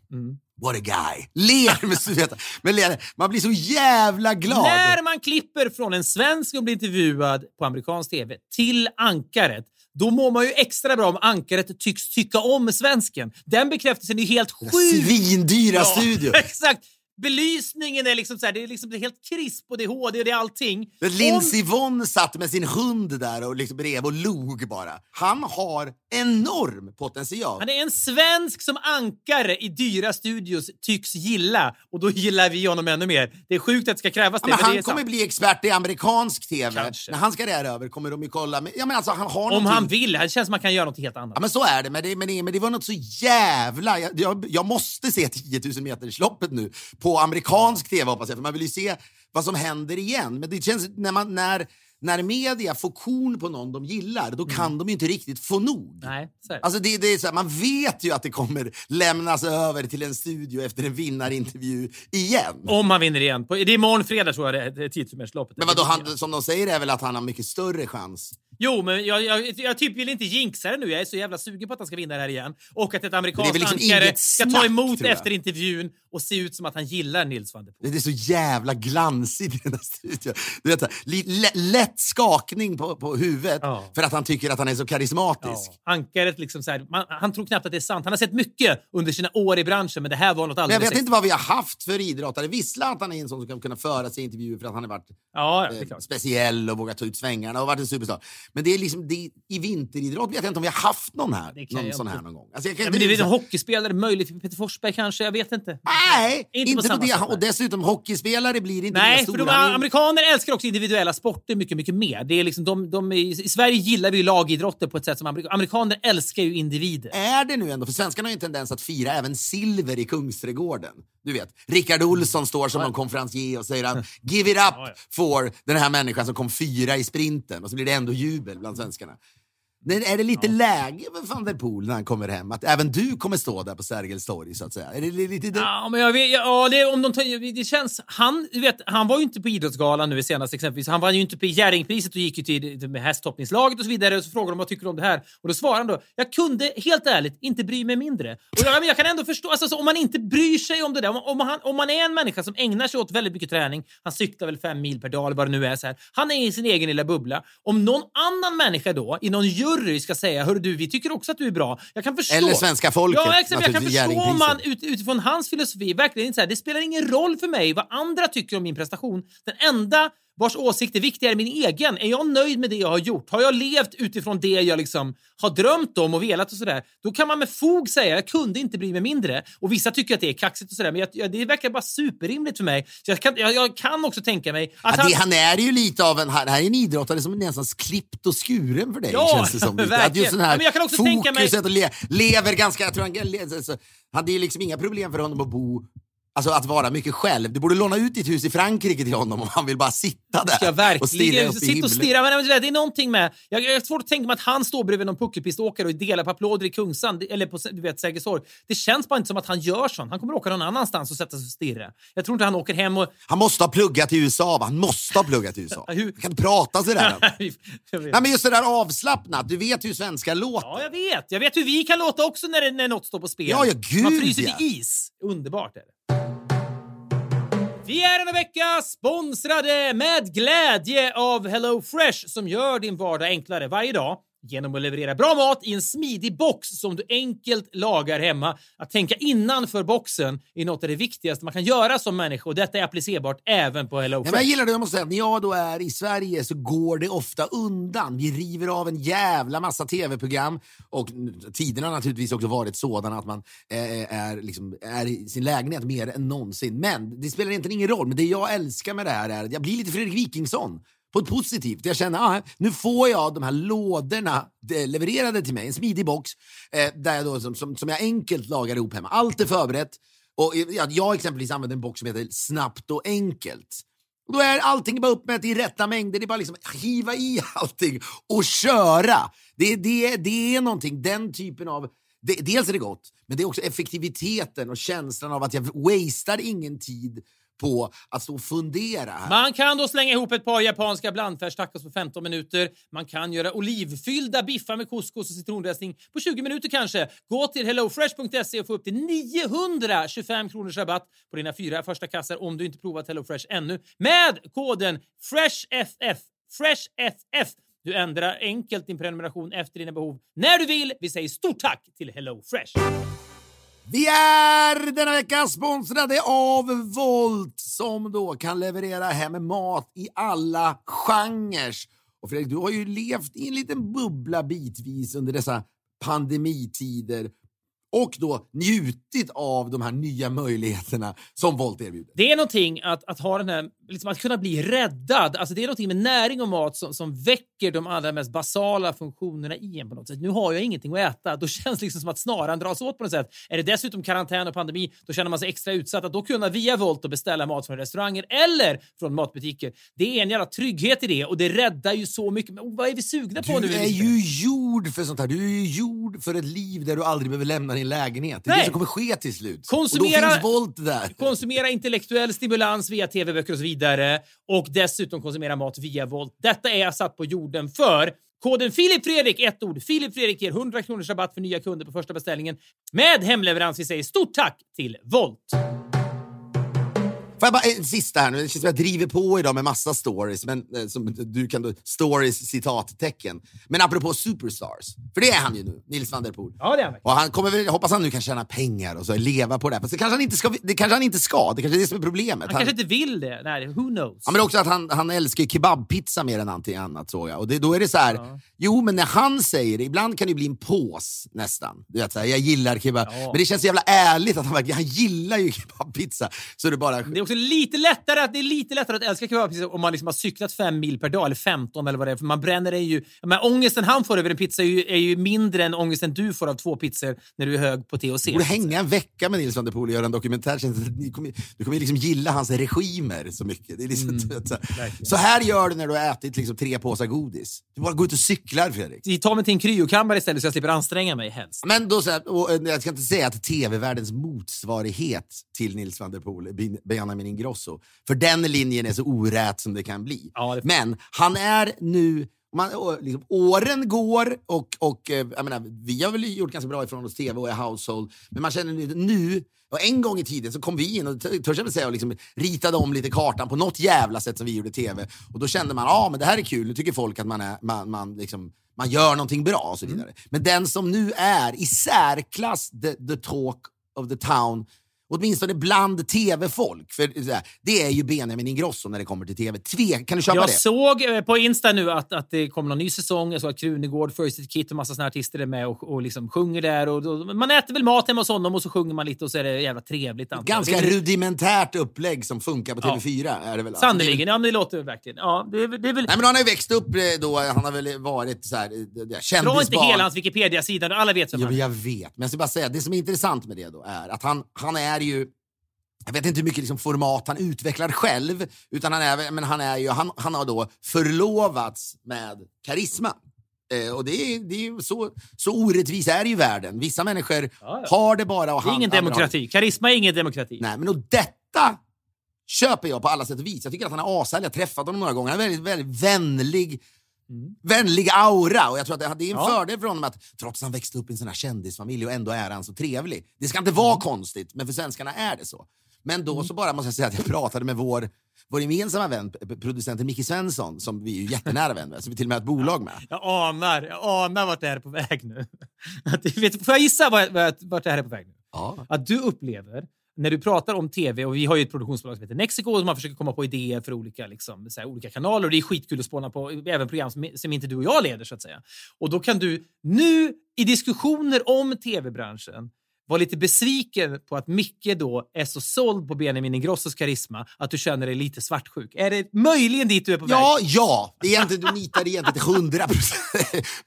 Speaker 2: What a guy! Ler med. Men ler, man blir så jävla glad.
Speaker 1: När man klipper från en svensk som blir intervjuad på amerikansk tv till ankaret, då mår man ju extra bra om ankaret tycks tycka om svensken. Den bekräftelsen är helt sjuk.
Speaker 2: Svindyra
Speaker 1: Ja,
Speaker 2: studio.
Speaker 1: Exakt! Belysningen är liksom så här, det är liksom det är helt krisp och det är HD och det är allting.
Speaker 2: Men Lindsey Vonn satt med sin hund där och liksom bredvid och log bara. Han har enorm potential.
Speaker 1: Han är en svensk som ankare i dyra studios tycks gilla och då gillar vi honom ännu mer. Det är sjukt att det ska krävas
Speaker 2: Ja,
Speaker 1: det,
Speaker 2: men
Speaker 1: men det
Speaker 2: han
Speaker 1: är
Speaker 2: kommer
Speaker 1: sant.
Speaker 2: bli expert i amerikansk tv.
Speaker 1: Kanske.
Speaker 2: När karriär är över kommer de ju kolla. Men, ja, men alltså, han har
Speaker 1: Om
Speaker 2: någonting-
Speaker 1: han vill. Det känns som man kan göra något helt annat.
Speaker 2: Ja, men så är det. Men det, men det, men det var något så jävla... Jag, jag, jag måste se 10 000 metersloppet nu på amerikansk tv hoppas jag, för man vill ju se vad som händer igen. Men det känns när, man, när, när media får korn på någon de gillar, då kan de ju inte riktigt få nog.
Speaker 1: Mm. Nej.
Speaker 2: Alltså det, det är så här, man vet ju att det kommer lämnas över till en studio efter en vinnarintervju igen.
Speaker 1: Om man vinner igen. På, det är imorgon fredag tror jag det är 10 loppet
Speaker 2: Men vadå, han, som de säger är väl att han har mycket större chans?
Speaker 1: Jo, men jag, jag, jag typ vill inte jinxa det nu. Jag är så jävla sugen på att han ska vinna det här igen. Och att ett amerikanskt
Speaker 2: liksom
Speaker 1: ankare ska ta emot efter intervjun och se ut som att han gillar Nils van der Poel.
Speaker 2: Det är så jävla glansigt i den här studion. Du vet, lätt skakning på, på huvudet
Speaker 1: Ja.
Speaker 2: för att han tycker att han är så karismatisk.
Speaker 1: Ja, ankaret liksom så här, man, han tror knappt att det är sant. Han har sett mycket under sina år i branschen, men det här var något
Speaker 2: Men jag
Speaker 1: alldeles
Speaker 2: vet inte vad vi har haft för idrottare. Vissla att han är en sån som kan kunna föra sig i intervjuer för att han har varit
Speaker 1: Ja,
Speaker 2: eh, speciell och vågat ta ut svängarna och varit en superstar. Men det är liksom, det, i vinteridrott vet jag inte om vi har haft någon här, någon sån här någon gång. Alltså jag kan
Speaker 1: Ja,
Speaker 2: inte
Speaker 1: men det är en hockeyspelare, möjligt Peter Forsberg kanske, jag vet inte.
Speaker 2: Nej,
Speaker 1: Inte
Speaker 2: inte,
Speaker 1: på
Speaker 2: på, det.
Speaker 1: sätt.
Speaker 2: Och dessutom, hockeyspelare blir inte
Speaker 1: Nej, för
Speaker 2: stora.
Speaker 1: de, amerikaner älskar också individuella sporter mycket, mycket mer. Det är liksom de, de, I Sverige gillar vi ju lagidrotter på ett sätt som amerik amerikaner älskar ju individer.
Speaker 2: är det nu ändå, för svenskarna har ju en tendens att fira även silver i Kungsträdgården. Du vet, Rickard Olsson står som någon konferencier och säger att give it up for den här människan som kom fyra i sprinten. Och så blir det ändå jubel bland svenskarna. Är det lite läge för van der Poel när han kommer hem? Att även du kommer stå där på Sergels torg så att säga? Är det lite det?
Speaker 1: Ja, men jag vet, ja, det, om de tar, det känns... Han, du vet, han var ju inte på Idrottsgalan nu senast exempelvis. Han var ju inte på Jerringpriset och gick ju till med hästhoppningslaget och så vidare. Och så frågade de vad tycker du om det här? Och då svarade han då, jag kunde helt ärligt inte bry mig mindre. Och jag, men jag kan ändå förstå, alltså, så om man inte bryr sig om det där, om, om, han, om man är en människa som ägnar sig åt väldigt mycket träning, han cyklar väl fem mil per dag eller vad det nu är, så här. han är i sin egen lilla bubbla. Om någon annan människa då, i någon jury, ska säga, hörru du, vi tycker också att du är bra. Jag kan förstå.
Speaker 2: Eller svenska folket,
Speaker 1: Ja, exakt. Jag kan förstå om man ut, utifrån hans filosofi verkligen inte så här, det spelar ingen roll för mig vad andra tycker om min prestation. Den enda vars åsikt är viktigare än min egen. Är jag nöjd med det jag har gjort? Har jag levt utifrån det jag liksom har drömt om och velat och sådär? Då kan man med fog säga jag kunde inte bry mig mindre. Och vissa tycker att det är kaxigt och sådär, men jag, det verkar bara superrimligt för mig. Så jag, kan, jag, jag kan också tänka mig att
Speaker 2: Ja, det, han är ju lite av en, han här är en idrottare som är nästan klippt och skuren för dig.
Speaker 1: Ja,
Speaker 2: känns det som. Att
Speaker 1: verkligen.
Speaker 2: just den här
Speaker 1: Ja, men jag kan också tänka mig-
Speaker 2: och le, lever ganska... Jag tror han så, hade ju liksom inga problem för honom att bo Alltså att vara mycket själv. Du borde låna ut ditt hus i Frankrike till honom om han vill bara sitta där
Speaker 1: Ska jag
Speaker 2: och
Speaker 1: verkligen
Speaker 2: i
Speaker 1: sitta och stirra? Men det är någonting med... Jag, jag har svårt att tänka mig att han står bredvid någon puckelpiståkare och delar på applåder i Kungsan eller på du vet, Sergels. Det känns bara inte som att han gör sånt. Han kommer åka någon annanstans och sätta sig och stirra. Jag tror inte han åker hem och...
Speaker 2: Han måste ha pluggat i USA, va? Han måste ha pluggat i USA.
Speaker 1: Hur-
Speaker 2: Han kan inte prata sådär. Nej, men just det där avslappnat. Du vet hur svenskar låter.
Speaker 1: Ja, jag vet. Jag vet hur vi kan låta också när, det- när något står på spel.
Speaker 2: Ja, ja, gud,
Speaker 1: Man fryser
Speaker 2: ja.
Speaker 1: till is. Underbart är det. Vi är denna vecka sponsrade med glädje av HelloFresh som gör din vardag enklare varje dag genom att leverera bra mat i en smidig box som du enkelt lagar hemma. Att tänka innan för boxen är något av det viktigaste man kan göra som människa och detta är applicerbart även på Hello Fresh.
Speaker 2: jag gillar det, jag måste säga. När jag då är i Sverige så går det ofta undan. Vi river av en jävla massa tv-program och tiderna har naturligtvis också varit sådana att man eh, är, liksom, är i sin lägenhet mer än någonsin. Men det spelar egentligen ingen roll. Men det jag älskar med det här är att jag blir lite Fredrik Wikingsson. På ett positivt. Jag känner ah, nu får jag de här lådorna eh, levererade till mig, en smidig box eh, där jag då, som, som, som jag enkelt lagar ihop hemma. Allt är förberett. Och eh, jag, jag exempelvis använder en box som heter Snabbt och enkelt. Och då är allting bara uppmätt i rätta mängder. Det är bara liksom hiva i allting och köra. Det, det, det är någonting, den typen av... Det, dels är det gott, men det är också effektiviteten och känslan av att jag wastear ingen tid på att stå och fundera här.
Speaker 1: Man kan då slänga ihop ett par japanska blandfärstacos på 15 minuter. Man kan göra olivfyllda biffar med couscous och citrondressing på 20 minuter kanske. Gå till hellofresh.se och få upp till 925 kronors rabatt på dina fyra första kassar om du inte provat HelloFresh ännu. Med koden FRESHFF. FRESHFF. Du ändrar enkelt din prenumeration efter dina behov när du vill. Vi säger stort tack till HelloFresh.
Speaker 2: Vi är denna vecka sponsrade av Volt som då kan leverera hem mat i alla genrer. Och Fredrik, du har ju levt i en liten bubbla bitvis under dessa pandemitider och då njutit av de här nya möjligheterna som Volt erbjuder.
Speaker 1: Det är någonting att, att ha den här, liksom att kunna bli räddad. Alltså det är någonting med näring och mat som, som väcker de allra mest basala funktionerna i en på något sätt. Nu har jag ingenting att äta. Då känns det liksom som att snaran dras åt på något sätt. Är det dessutom karantän och pandemi, då känner man sig extra utsatt. Att då kunna via Volt och beställa mat från restauranger eller från matbutiker. Det är en jävla trygghet i det och det räddar ju så mycket. Men vad är vi sugna på
Speaker 2: Du
Speaker 1: nu?
Speaker 2: är ju gjord för sånt här. Du är ju gjord för ett liv där du aldrig behöver lämna din lägenhet. Det är
Speaker 1: Nej.
Speaker 2: det som kommer ske till slut.
Speaker 1: Konsumera-
Speaker 2: Och då finns Volt där.
Speaker 1: Konsumera intellektuell stimulans via tv-böcker och så vidare och dessutom konsumera mat via Volt. Detta är jag satt på jorden för. Koden Filip Fredrik, ett ord. Filip Fredrik ger 100 kronors rabatt för nya kunder på första beställningen med hemleverans. Vi säger stort tack till Volt.
Speaker 2: Får jag bara en sista här nu? Det känns som jag driver på idag med massa stories, men eh, som du kan då, stories citattecken. Men apropå superstars, för det är han ju nu, Nils van der Poel.
Speaker 1: Ja, det är han.
Speaker 2: Och han kommer väl, hoppas han nu kan tjäna pengar och så leva på det här. Fast det kanske han inte ska. Det kanske han inte ska. Det kanske är det som är problemet.
Speaker 1: Han kanske inte vill det. Nej, who knows?
Speaker 2: Ja, men också att han, han älskar kebabpizza mer än någonting annat såg jag. Och det, då är det så här, jo men när han säger det, ibland kan det bli en pås nästan. Du vet, så här, jag gillar kebab.
Speaker 1: Ja.
Speaker 2: Men det känns så jävla ärligt att han verkligen, han gillar ju kebabpizza. Så det bara...
Speaker 1: Det är också lite lättare att, det är lite lättare att älska kebabpizza om man liksom har cyklat fem mil per dag, eller 15 eller vad det är. För man bränner det ju... Men ångesten han får över en pizza är ju, är ju mindre än ångesten du får av två pizzor när du är hög på THC.
Speaker 2: Du borde hänga en vecka med Nils van der Poel och göra en dokumentär. Kommer, du kommer liksom gilla hans regimer så mycket. Det är liksom, vet, så, här. så här gör du när du har ätit liksom tre påsar godis. Du bara går ut och cyklar, Fredrik.
Speaker 1: Vi tar mig till en kryokammare istället så jag slipper anstränga mig helst.
Speaker 2: Men då, så här, eh, jag ska inte säga att tv-världens motsvarighet till Nils van der Poel, Bin- Benjamin Ingrosso, för den linjen är så orät som det kan bli.
Speaker 1: Ja, det-
Speaker 2: Men han är nu man, liksom, åren går och, och eh, jag menar, vi har väl gjort ganska bra ifrån oss tv och är household, men man känner nu, och en gång i tiden så kom vi in och törs jag väl säga och liksom ritade om lite kartan på något jävla sätt som vi gjorde tv. Och då kände man, ja ah, men det här är kul, nu tycker folk att man, är, man, man, liksom, man gör någonting bra och så vidare. Men den som nu är i särklass the, the talk of the town, åtminstone bland tv-folk, för det är ju Benjamin Ingrosso när det kommer till tv. Tve, kan du köpa
Speaker 1: Jag
Speaker 2: det?
Speaker 1: såg eh, på Insta nu att, att det kommer någon ny säsong. Jag såg att Krunegård, First Aid Kit och massa såna artister är med och, och liksom sjunger där. Och, då- man äter väl mat hemma hos honom och så sjunger man lite och så är det jävla trevligt. antar jag.
Speaker 2: Ganska rudimentärt upplägg som funkar på
Speaker 1: Ja.
Speaker 2: TV4. Är det väl?
Speaker 1: Sannerligen. Ja, men det låter verkligen. Ja, det, det är väl...
Speaker 2: Nej, men han har ju växt upp eh, då, han har väl varit så här, eh, det-
Speaker 1: Dra
Speaker 2: kändisbarn.
Speaker 1: inte hela hans Wikipedia-sida. Alla vet vem
Speaker 2: Ja,
Speaker 1: han är.
Speaker 2: jag vet. Men jag ska bara säga, det som är intressant med det då är att han, han är ju jag vet inte hur mycket liksom format han utvecklar själv, utan han, är, men han, är ju, han, han har då förlovats med karisma. Eh, och det är, det är så, så orättvis är ju världen. Vissa människor
Speaker 1: Ja, ja.
Speaker 2: har det bara och
Speaker 1: Det är ingen
Speaker 2: andra har-
Speaker 1: demokrati. Karisma är ingen demokrati.
Speaker 2: Nej, men och detta köper jag på alla sätt och vis. Jag tycker att han är ashärlig. Jag har träffat honom några gånger. Han är väldigt, väldigt vänlig. Vänlig aura. Och jag tror att det det är en
Speaker 1: Ja.
Speaker 2: fördel för honom att trots att han växte upp i en sån här kändisfamilj och ändå är han så trevlig. Det ska inte vara konstigt, men för svenskarna är det så. Men då så bara måste jag säga att jag pratade med vår, vår gemensamma vän, producenten Micke Svensson, som vi är ju jättenära vän med, som vi till och med har ett bolag med.
Speaker 1: Jag anar, jag anar vart det här är på väg nu. Att, vet, får jag gissa vart, vart det här är på väg nu?
Speaker 2: Ja.
Speaker 1: Att du upplever, när du pratar om tv, och vi har ju ett produktionsbolag som heter Nexiko. och man försöker komma på idéer för olika, liksom, så här, olika kanaler och det är skitkul att spåna på även program som, som inte du och jag leder så att säga. Och då kan du nu i diskussioner om tv-branschen vara lite besviken på att Micke då är så såld på Benjamin Ingrossos karisma att du känner dig lite svartsjuk. Är det möjligen dit du är på väg?
Speaker 2: Ja, ja. Egentligen, du nitar egentligen till hundra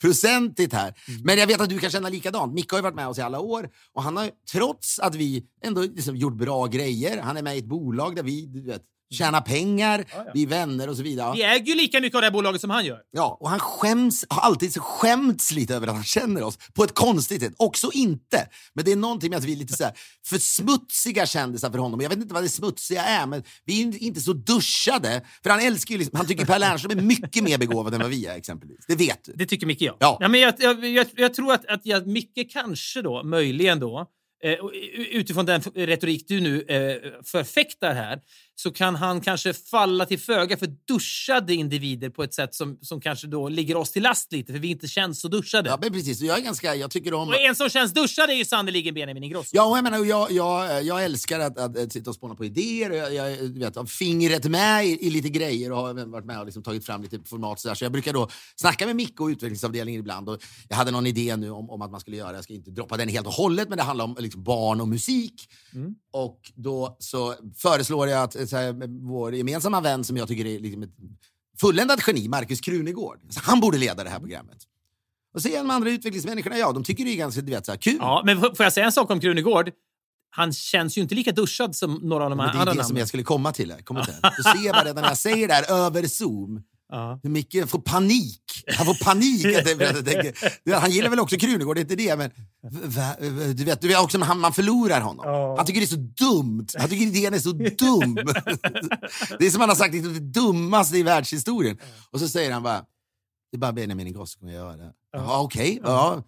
Speaker 2: procentigt här. Men jag vet att du kan känna likadant. Micke har ju varit med oss i alla år och han har trots att vi ändå liksom gjort bra grejer, han är med i ett bolag där vi du vet, tjänar pengar,
Speaker 1: Ja, ja.
Speaker 2: vi är vänner och så vidare.
Speaker 1: Vi äger ju lika mycket av det här bolaget som han gör.
Speaker 2: Ja, och han skäms, har alltid skämts lite över att han känner oss på ett konstigt sätt. Också inte. Men det är någonting med att vi är lite så här för smutsiga kändisar för honom. Jag vet inte vad det smutsiga är, men vi är inte så duschade. För han älskar ju liksom, han tycker Per Lernström är mycket mer begåvad än vad vi är exempelvis. Det vet du.
Speaker 1: Det tycker Micke jag.
Speaker 2: Ja.
Speaker 1: men jag, jag, jag, jag tror att, att jag, Micke kanske då, möjligen då, eh, och u- utifrån den retorik du nu eh, förfäktar här, så kan han kanske falla till föga för duschade individer på ett sätt som, som kanske då ligger oss till last lite, för vi inte känns så duschade.
Speaker 2: Ja, men precis. Jag är ganska... Jag tycker om...
Speaker 1: Och en som känns duschad är ju sannerligen Benjamin Ingrosso.
Speaker 2: Ja, och jag menar, jag, jag, jag älskar att, att, att sitta och spåna på idéer. Jag, jag vet, har fingret med i, i lite grejer och har varit med och liksom tagit fram lite format. Så, där. så jag brukar då snacka med Micke och utvecklingsavdelningen ibland. Och jag hade någon idé nu om, om att man skulle göra, jag ska inte droppa den helt och hållet, men det handlar om liksom, barn och musik. Och då så föreslår jag att så här, vår gemensamma vän som jag tycker är liksom ett fulländat geni, Markus Krunegård, så han borde leda det här programmet. Och är de andra utvecklingsmänniskorna, ja, de tycker det är ganska du vet, så här, kul.
Speaker 1: Ja, men får jag säga en sak om Krunegård? Han känns ju inte lika duschad som några av de
Speaker 2: Men
Speaker 1: här
Speaker 2: det är
Speaker 1: andra
Speaker 2: det som
Speaker 1: namnen.
Speaker 2: jag skulle komma till. här. Kommer till. Du ser bara redan när jag säger det här över Zoom.
Speaker 1: Ja.
Speaker 2: Micke får panik. Han får panik. Jag tänker- han gillar väl också Krunegård, det är inte det. Men, du vet, du vet också han- man förlorar honom.
Speaker 1: Ja.
Speaker 2: Han tycker det är så dumt. Han tycker idén är så dum. det är som han har sagt, det är det dummaste i världshistorien. Och så säger han bara, det är bara Benjamin Ingrosso som kommer göra det. Ja, okej. Ja.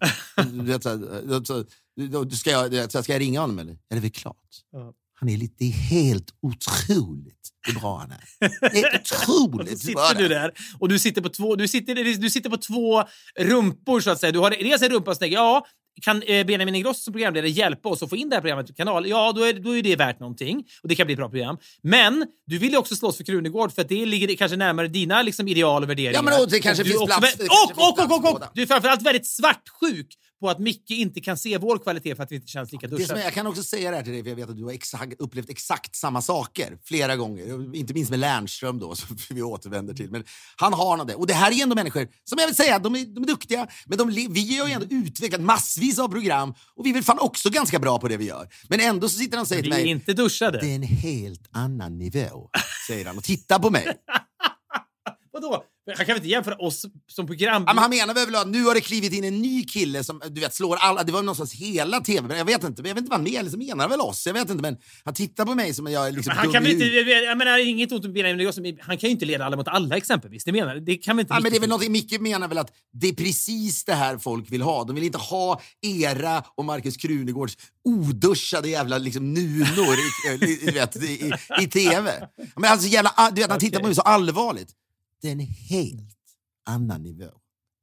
Speaker 2: Du vet, så så- Ska jag, ska jag ringa honom eller? Ja, det är väl klart.
Speaker 1: Ja.
Speaker 2: Han är lite, det är helt otroligt hur bra han är.
Speaker 1: Och så
Speaker 2: otroligt
Speaker 1: sitter du
Speaker 2: är.
Speaker 1: där och du sitter på två, du sitter, du sitter på två rumpor så att säga. Du har dels en rumpa som tänker, ja, kan eh, Benjamin Ingrosso som programledare hjälpa oss att få in det här programmet på kanal? Ja, då är, då är det värt någonting och det kan bli ett bra program. Men du vill ju också slåss för Krunegård för att det ligger kanske närmare dina liksom, ideal och värderingar.
Speaker 2: Ja, men och det kanske
Speaker 1: du
Speaker 2: finns plats- det
Speaker 1: Och, och, och, och,
Speaker 2: plats
Speaker 1: och,
Speaker 2: för båda.
Speaker 1: du är framförallt väldigt svartsjuk på att Micke inte kan se vår kvalitet för att vi inte känns lika duschade.
Speaker 2: jag kan också säga det här till dig, för jag vet att du har exakt, upplevt exakt samma saker flera gånger. Inte minst med Lernström då, som vi återvänder till. Men han har något det. Och det här är ändå människor som jag vill säga, de är, de är duktiga, men de, vi har ju ändå utvecklat massvis av program och vi är väl fan också ganska bra på det vi gör. Men ändå så sitter han och säger
Speaker 1: Vi
Speaker 2: till
Speaker 1: är
Speaker 2: mig,
Speaker 1: inte duschade.
Speaker 2: det är en helt annan nivå, säger han och tittar på mig.
Speaker 1: Vadå? Han kan väl inte jämföra oss som program...
Speaker 2: Ja, men han menar väl att nu har det klivit in en ny kille som du vet, slår alla. Det var någonstans hela tv. Jag vet inte, jag vet inte vad han menar. Liksom menar väl oss? Jag vet inte, men han tittar på mig som jag är liksom
Speaker 1: Men han kan väl inte, jag menar inget ont om Benjamin han kan ju inte leda alla mot alla exempelvis. Det menar det kan väl inte
Speaker 2: Ja, men det är väl
Speaker 1: Micke-
Speaker 2: någonting, Micke menar väl att det är precis det här folk vill ha. De vill inte ha era och Markus Krunegårds oduschade jävla liksom, nunor i, i, i, i, i tv. Men alltså, jävla, du vet, han tittar på mig så allvarligt. Det är en helt annan nivå.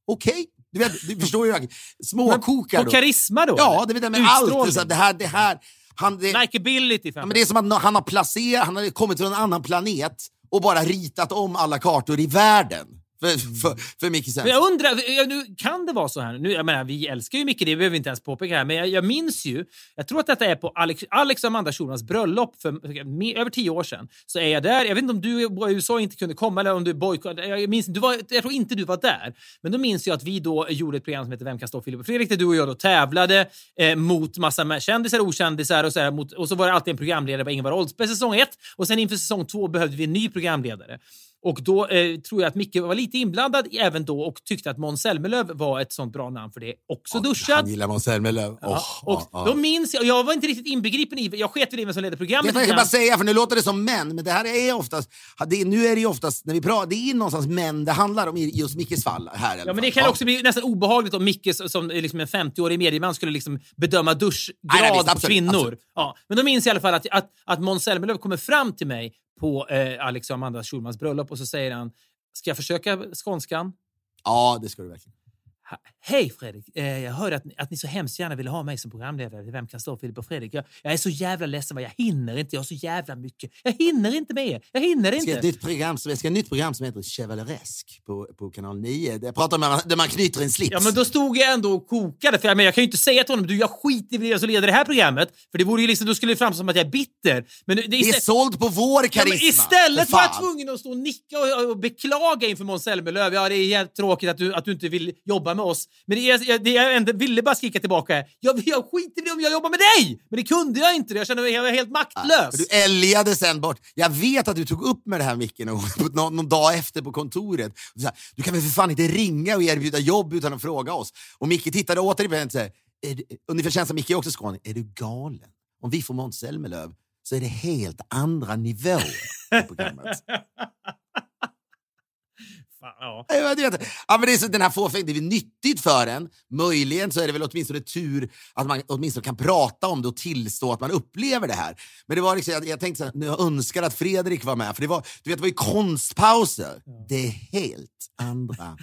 Speaker 2: Okej, du, vet, du förstår ju. Småkokar
Speaker 1: På karisma då?
Speaker 2: Ja, det vet jag med allt. Så det här, det här. Han, det,
Speaker 1: Likeability
Speaker 2: ja, men det är som att han har placerat, han har kommit till en annan planet och bara ritat om alla kartor i världen. För, för, för Micke
Speaker 1: Men
Speaker 2: Svensson.
Speaker 1: jag undrar, jag, nu, kan det vara så här? Nu, jag menar, vi älskar ju Micke, det behöver vi inte ens påpeka här, men jag, jag minns ju, jag tror att detta är på Alex, Alex och Amanda Schulmans bröllop för mer, över tio år sedan. Så är jag där, jag vet inte om du var i USA och inte kunde komma eller om du bojkottade, jag, minns, du var, jag tror inte du var där. Men då minns jag att vi då gjorde ett program som heter Vem kan stå Filip och Fredrik där du och jag då tävlade eh, mot massa kändisar och okändisar och så, här, mot, och så var det alltid en programledare, det var Ingvar Oldsberg säsong ett och sen inför säsong två behövde vi en ny programledare. Och då eh, tror jag att Micke var lite inblandad även då och tyckte att Måns Zelmerlöw var ett sånt bra namn för det. Också duschad.
Speaker 2: Han gillar Måns Zelmerlöw.
Speaker 1: Ja, och
Speaker 2: ja,
Speaker 1: då minns jag, jag var inte riktigt inbegripen i, jag sket i vem som ledde programmet.
Speaker 2: Vad jag kan bara säga, för nu låter det som män, men det här är oftast, det nu är det ju oftast, när vi pratar, det är någonstans män det handlar om i just Mickes fall. Här,
Speaker 1: Ja, men det kan också bli nästan obehagligt om Micke som är liksom en 50-årig medieman skulle liksom bedöma duschgrad
Speaker 2: Nej, nej, visst, absolut,
Speaker 1: kvinnor.
Speaker 2: absolut.
Speaker 1: Ja, men då minns jag i alla fall att, att, att Måns Zelmerlöw kommer fram till mig på eh, Alex och Amanda Schulmans bröllop och så säger han Ska jag försöka skånskan?
Speaker 2: Ja, det ska du verkligen.
Speaker 1: Hej Fredrik! Eh, jag hörde att ni, att ni så hemskt gärna ville ha mig som programledare Vem kan stå Filip och Fredrik? Jag, jag är så jävla ledsen, jag hinner inte. Jag har så jävla mycket. Jag hinner inte med er. Jag hinner
Speaker 2: Jag ska, ett
Speaker 1: inte.
Speaker 2: nytt program, som- jag ska ett nytt program som heter Chevaleresk på, på kanal 9. Jag pratar om där man knyter en slips.
Speaker 1: Ja, men då stod jag ändå och kokade. För jag, men jag kan ju inte säga till honom du, jag skiter i det som leder det här programmet. För det vore ju liksom, då skulle det framstå som att jag är bitter. Men det,
Speaker 2: det är sålt på vår
Speaker 1: ja,
Speaker 2: karisma.
Speaker 1: men istället
Speaker 2: för
Speaker 1: var jag tvungen att stå och nicka och, och beklaga inför Måns Zelmerlöw. Ja, det är jävligt tråkigt att du, att du inte vill jobba med oss. Men det, jag, det jag ändå ville bara skrika tillbaka jag, jag skiter i det om jag jobbar med dig! Men det kunde jag inte. Jag kände mig jag var helt maktlös.
Speaker 2: Du älgade sen bort. Jag vet att du tog upp med det här Micke någon, någon, dag efter på kontoret. Och så här, du kan väl för fan inte ringa och erbjuda jobb utan att fråga oss. Och Micke tittade återigen och sa, är du- ungefär känns som Micke är också skåning. Är du galen? Om vi får Måns Zelmerlöw så är det helt andra nivåer på programmet.
Speaker 1: Fan, ja.
Speaker 2: Ja, du vet, ja, men det är så, den här fåfängan, det är nyttigt för en. Möjligen så är det väl åtminstone tur att man åtminstone kan prata om det och tillstå att man upplever det här. Men det var liksom, jag, jag tänkte så här, nu jag önskar att Fredrik var med, för det var, du vet, det var ju konstpauser. Det är helt andra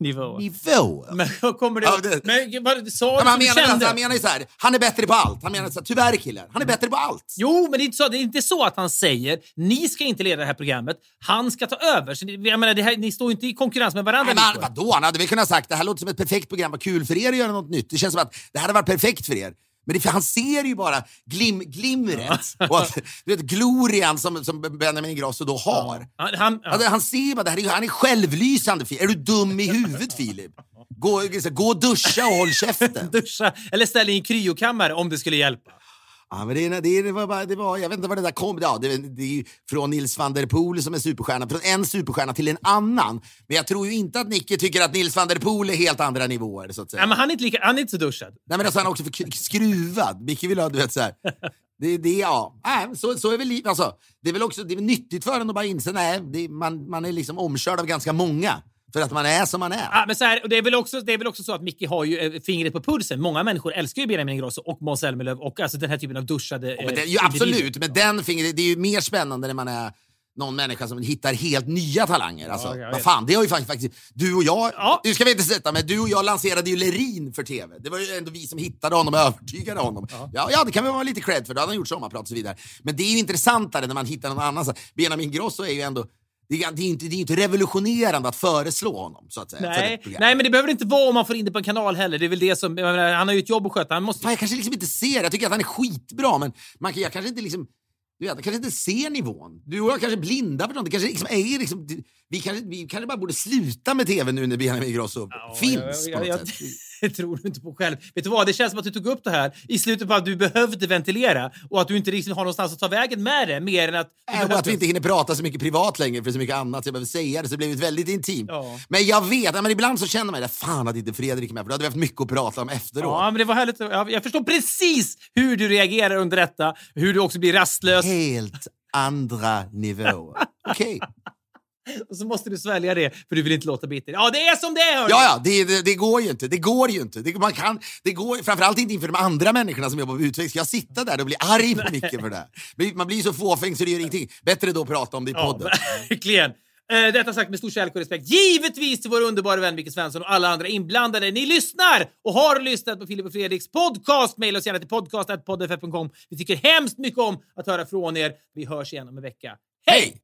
Speaker 1: Nivå.
Speaker 2: nivåer.
Speaker 1: Men kommer det...
Speaker 2: Ja, det-
Speaker 1: Men vad sa du
Speaker 2: han, menar,
Speaker 1: kände?
Speaker 2: han menar ju så här, han är bättre på allt. Han menar så här, tyvärr killar, han är bättre på allt.
Speaker 1: Jo, men det är, inte så, det är inte så att han säger ni ska inte leda det här programmet, han ska ta över. Så jag menar, det här, ni står ju inte i konkurrens med varandra.
Speaker 2: Nej, men vadå? Han hade väl kunnat sagt det här låter som ett perfekt program, vad kul för er att göra något nytt. Det känns som att det här hade varit perfekt för er. Men det, för han ser ju bara glim, glimret och att, du vet, glorian som, som Benjamin Ingrosso då har.
Speaker 1: Han, han.
Speaker 2: Alltså, han ser bara, det här, han är självlysande. Är du dum i huvudet Filip? Gå, gå och duscha och håll käften.
Speaker 1: duscha eller ställa in kryokammare om det skulle hjälpa.
Speaker 2: Ja, men det, det, var bara, det var, jag vet inte vad det där kom. Ja, det, det är ju från Nils van der Poel som är superstjärna, från en superstjärna till en annan. Men jag tror ju inte att Nicke tycker att Nils van der Poel är helt andra nivåer. Så att säga.
Speaker 1: Nej, men han är inte, lika, han är inte så duschad.
Speaker 2: Nej, men alltså, han är också för skruvad. Micke vill ha, du vet så här. Det, det, ja. men så, så är väl livet. Alltså, det är väl också det är nyttigt för en att bara inse det, man, man är liksom omkörd av ganska många. För att man är som man är.
Speaker 1: Ja, men så här, och det, är väl också, det är väl också så att Micke har ju eh, fingret på pulsen. Många människor älskar ju Benjamin Ingrosso och Måns Zelmerlöw och alltså den här typen av duschade
Speaker 2: Men det,
Speaker 1: eh,
Speaker 2: ju, absolut, men den finger, det är ju mer spännande när man är någon människa som hittar helt nya talanger. Alltså,
Speaker 1: jag
Speaker 2: vad fan, det har ju faktiskt, faktiskt du och jag,
Speaker 1: Ja.
Speaker 2: nu ska vi inte sätta men du och jag lanserade ju Lerin för TV. Det var ju ändå vi som hittade honom och övertygade honom. Ja, ja, det kan vi vara lite cred för, då hade han gjort sommarprat och så vidare. Men det är ju intressantare när man hittar någon annan. Benjamin Grosso är ju ändå, det är, det är inte, det är inte revolutionerande att föreslå honom, så att säga.
Speaker 1: Nej, nej, men det behöver inte vara om man får in det på en kanal heller. Det är väl det som... jag menar, Han har ju ett jobb att sköta. Han måste...
Speaker 2: Fan, jag kanske liksom inte ser Jag tycker att han är skitbra, men man, jag kanske inte liksom... Du vet, jag kanske inte ser nivån. Du och jag kanske är blinda för något. Det kanske liksom är liksom, vi, kanske, vi kanske bara borde sluta med tv nu när Benjamin Ingrosso finns
Speaker 1: jag,
Speaker 2: på
Speaker 1: jag,
Speaker 2: något sätt.
Speaker 1: Jag tror du inte på själv. Vet du vad? Det känns som att du tog upp det här i slutet på att du behövde ventilera och att du inte riktigt har någonstans att ta vägen med det mer än att...
Speaker 2: Äh, och att vi inte hinner prata så mycket privat längre för så mycket annat jag behöver säga det, så det blev väldigt intimt.
Speaker 1: Ja.
Speaker 2: Men jag vet, men ibland så känner man det, fan att inte Fredrik är med, för då hade vi haft mycket att prata om efteråt.
Speaker 1: Ja, men det var härligt. Jag, förstår precis hur du reagerar under detta. Hur du också blir rastlös.
Speaker 2: Helt andra nivåer. Okej.
Speaker 1: Och så måste du svälja det, för du vill inte låta bitter. Ja, det är som det är! hörni.
Speaker 2: Ja, ja, det, det, det går ju inte. Det går ju inte. Det, man kan, det går, framförallt inte inför de andra människorna som jobbar på utväxt. Jag sitta där och bli arg på Micke för det här? Man blir så fåfäng så det gör ingenting. Bättre då att prata om det i
Speaker 1: Ja,
Speaker 2: podden.
Speaker 1: verkligen. Eh, Detta sagt med stor kärlek och respekt. Givetvis till vår underbara vän Micke Svensson och alla andra inblandade. Ni lyssnar och har lyssnat på Filip och Fredriks podcast. Maila oss gärna till podcast.poddff.com. Vi tycker hemskt mycket om att höra från er. Vi hörs igen om en vecka. Hej!
Speaker 2: Hej!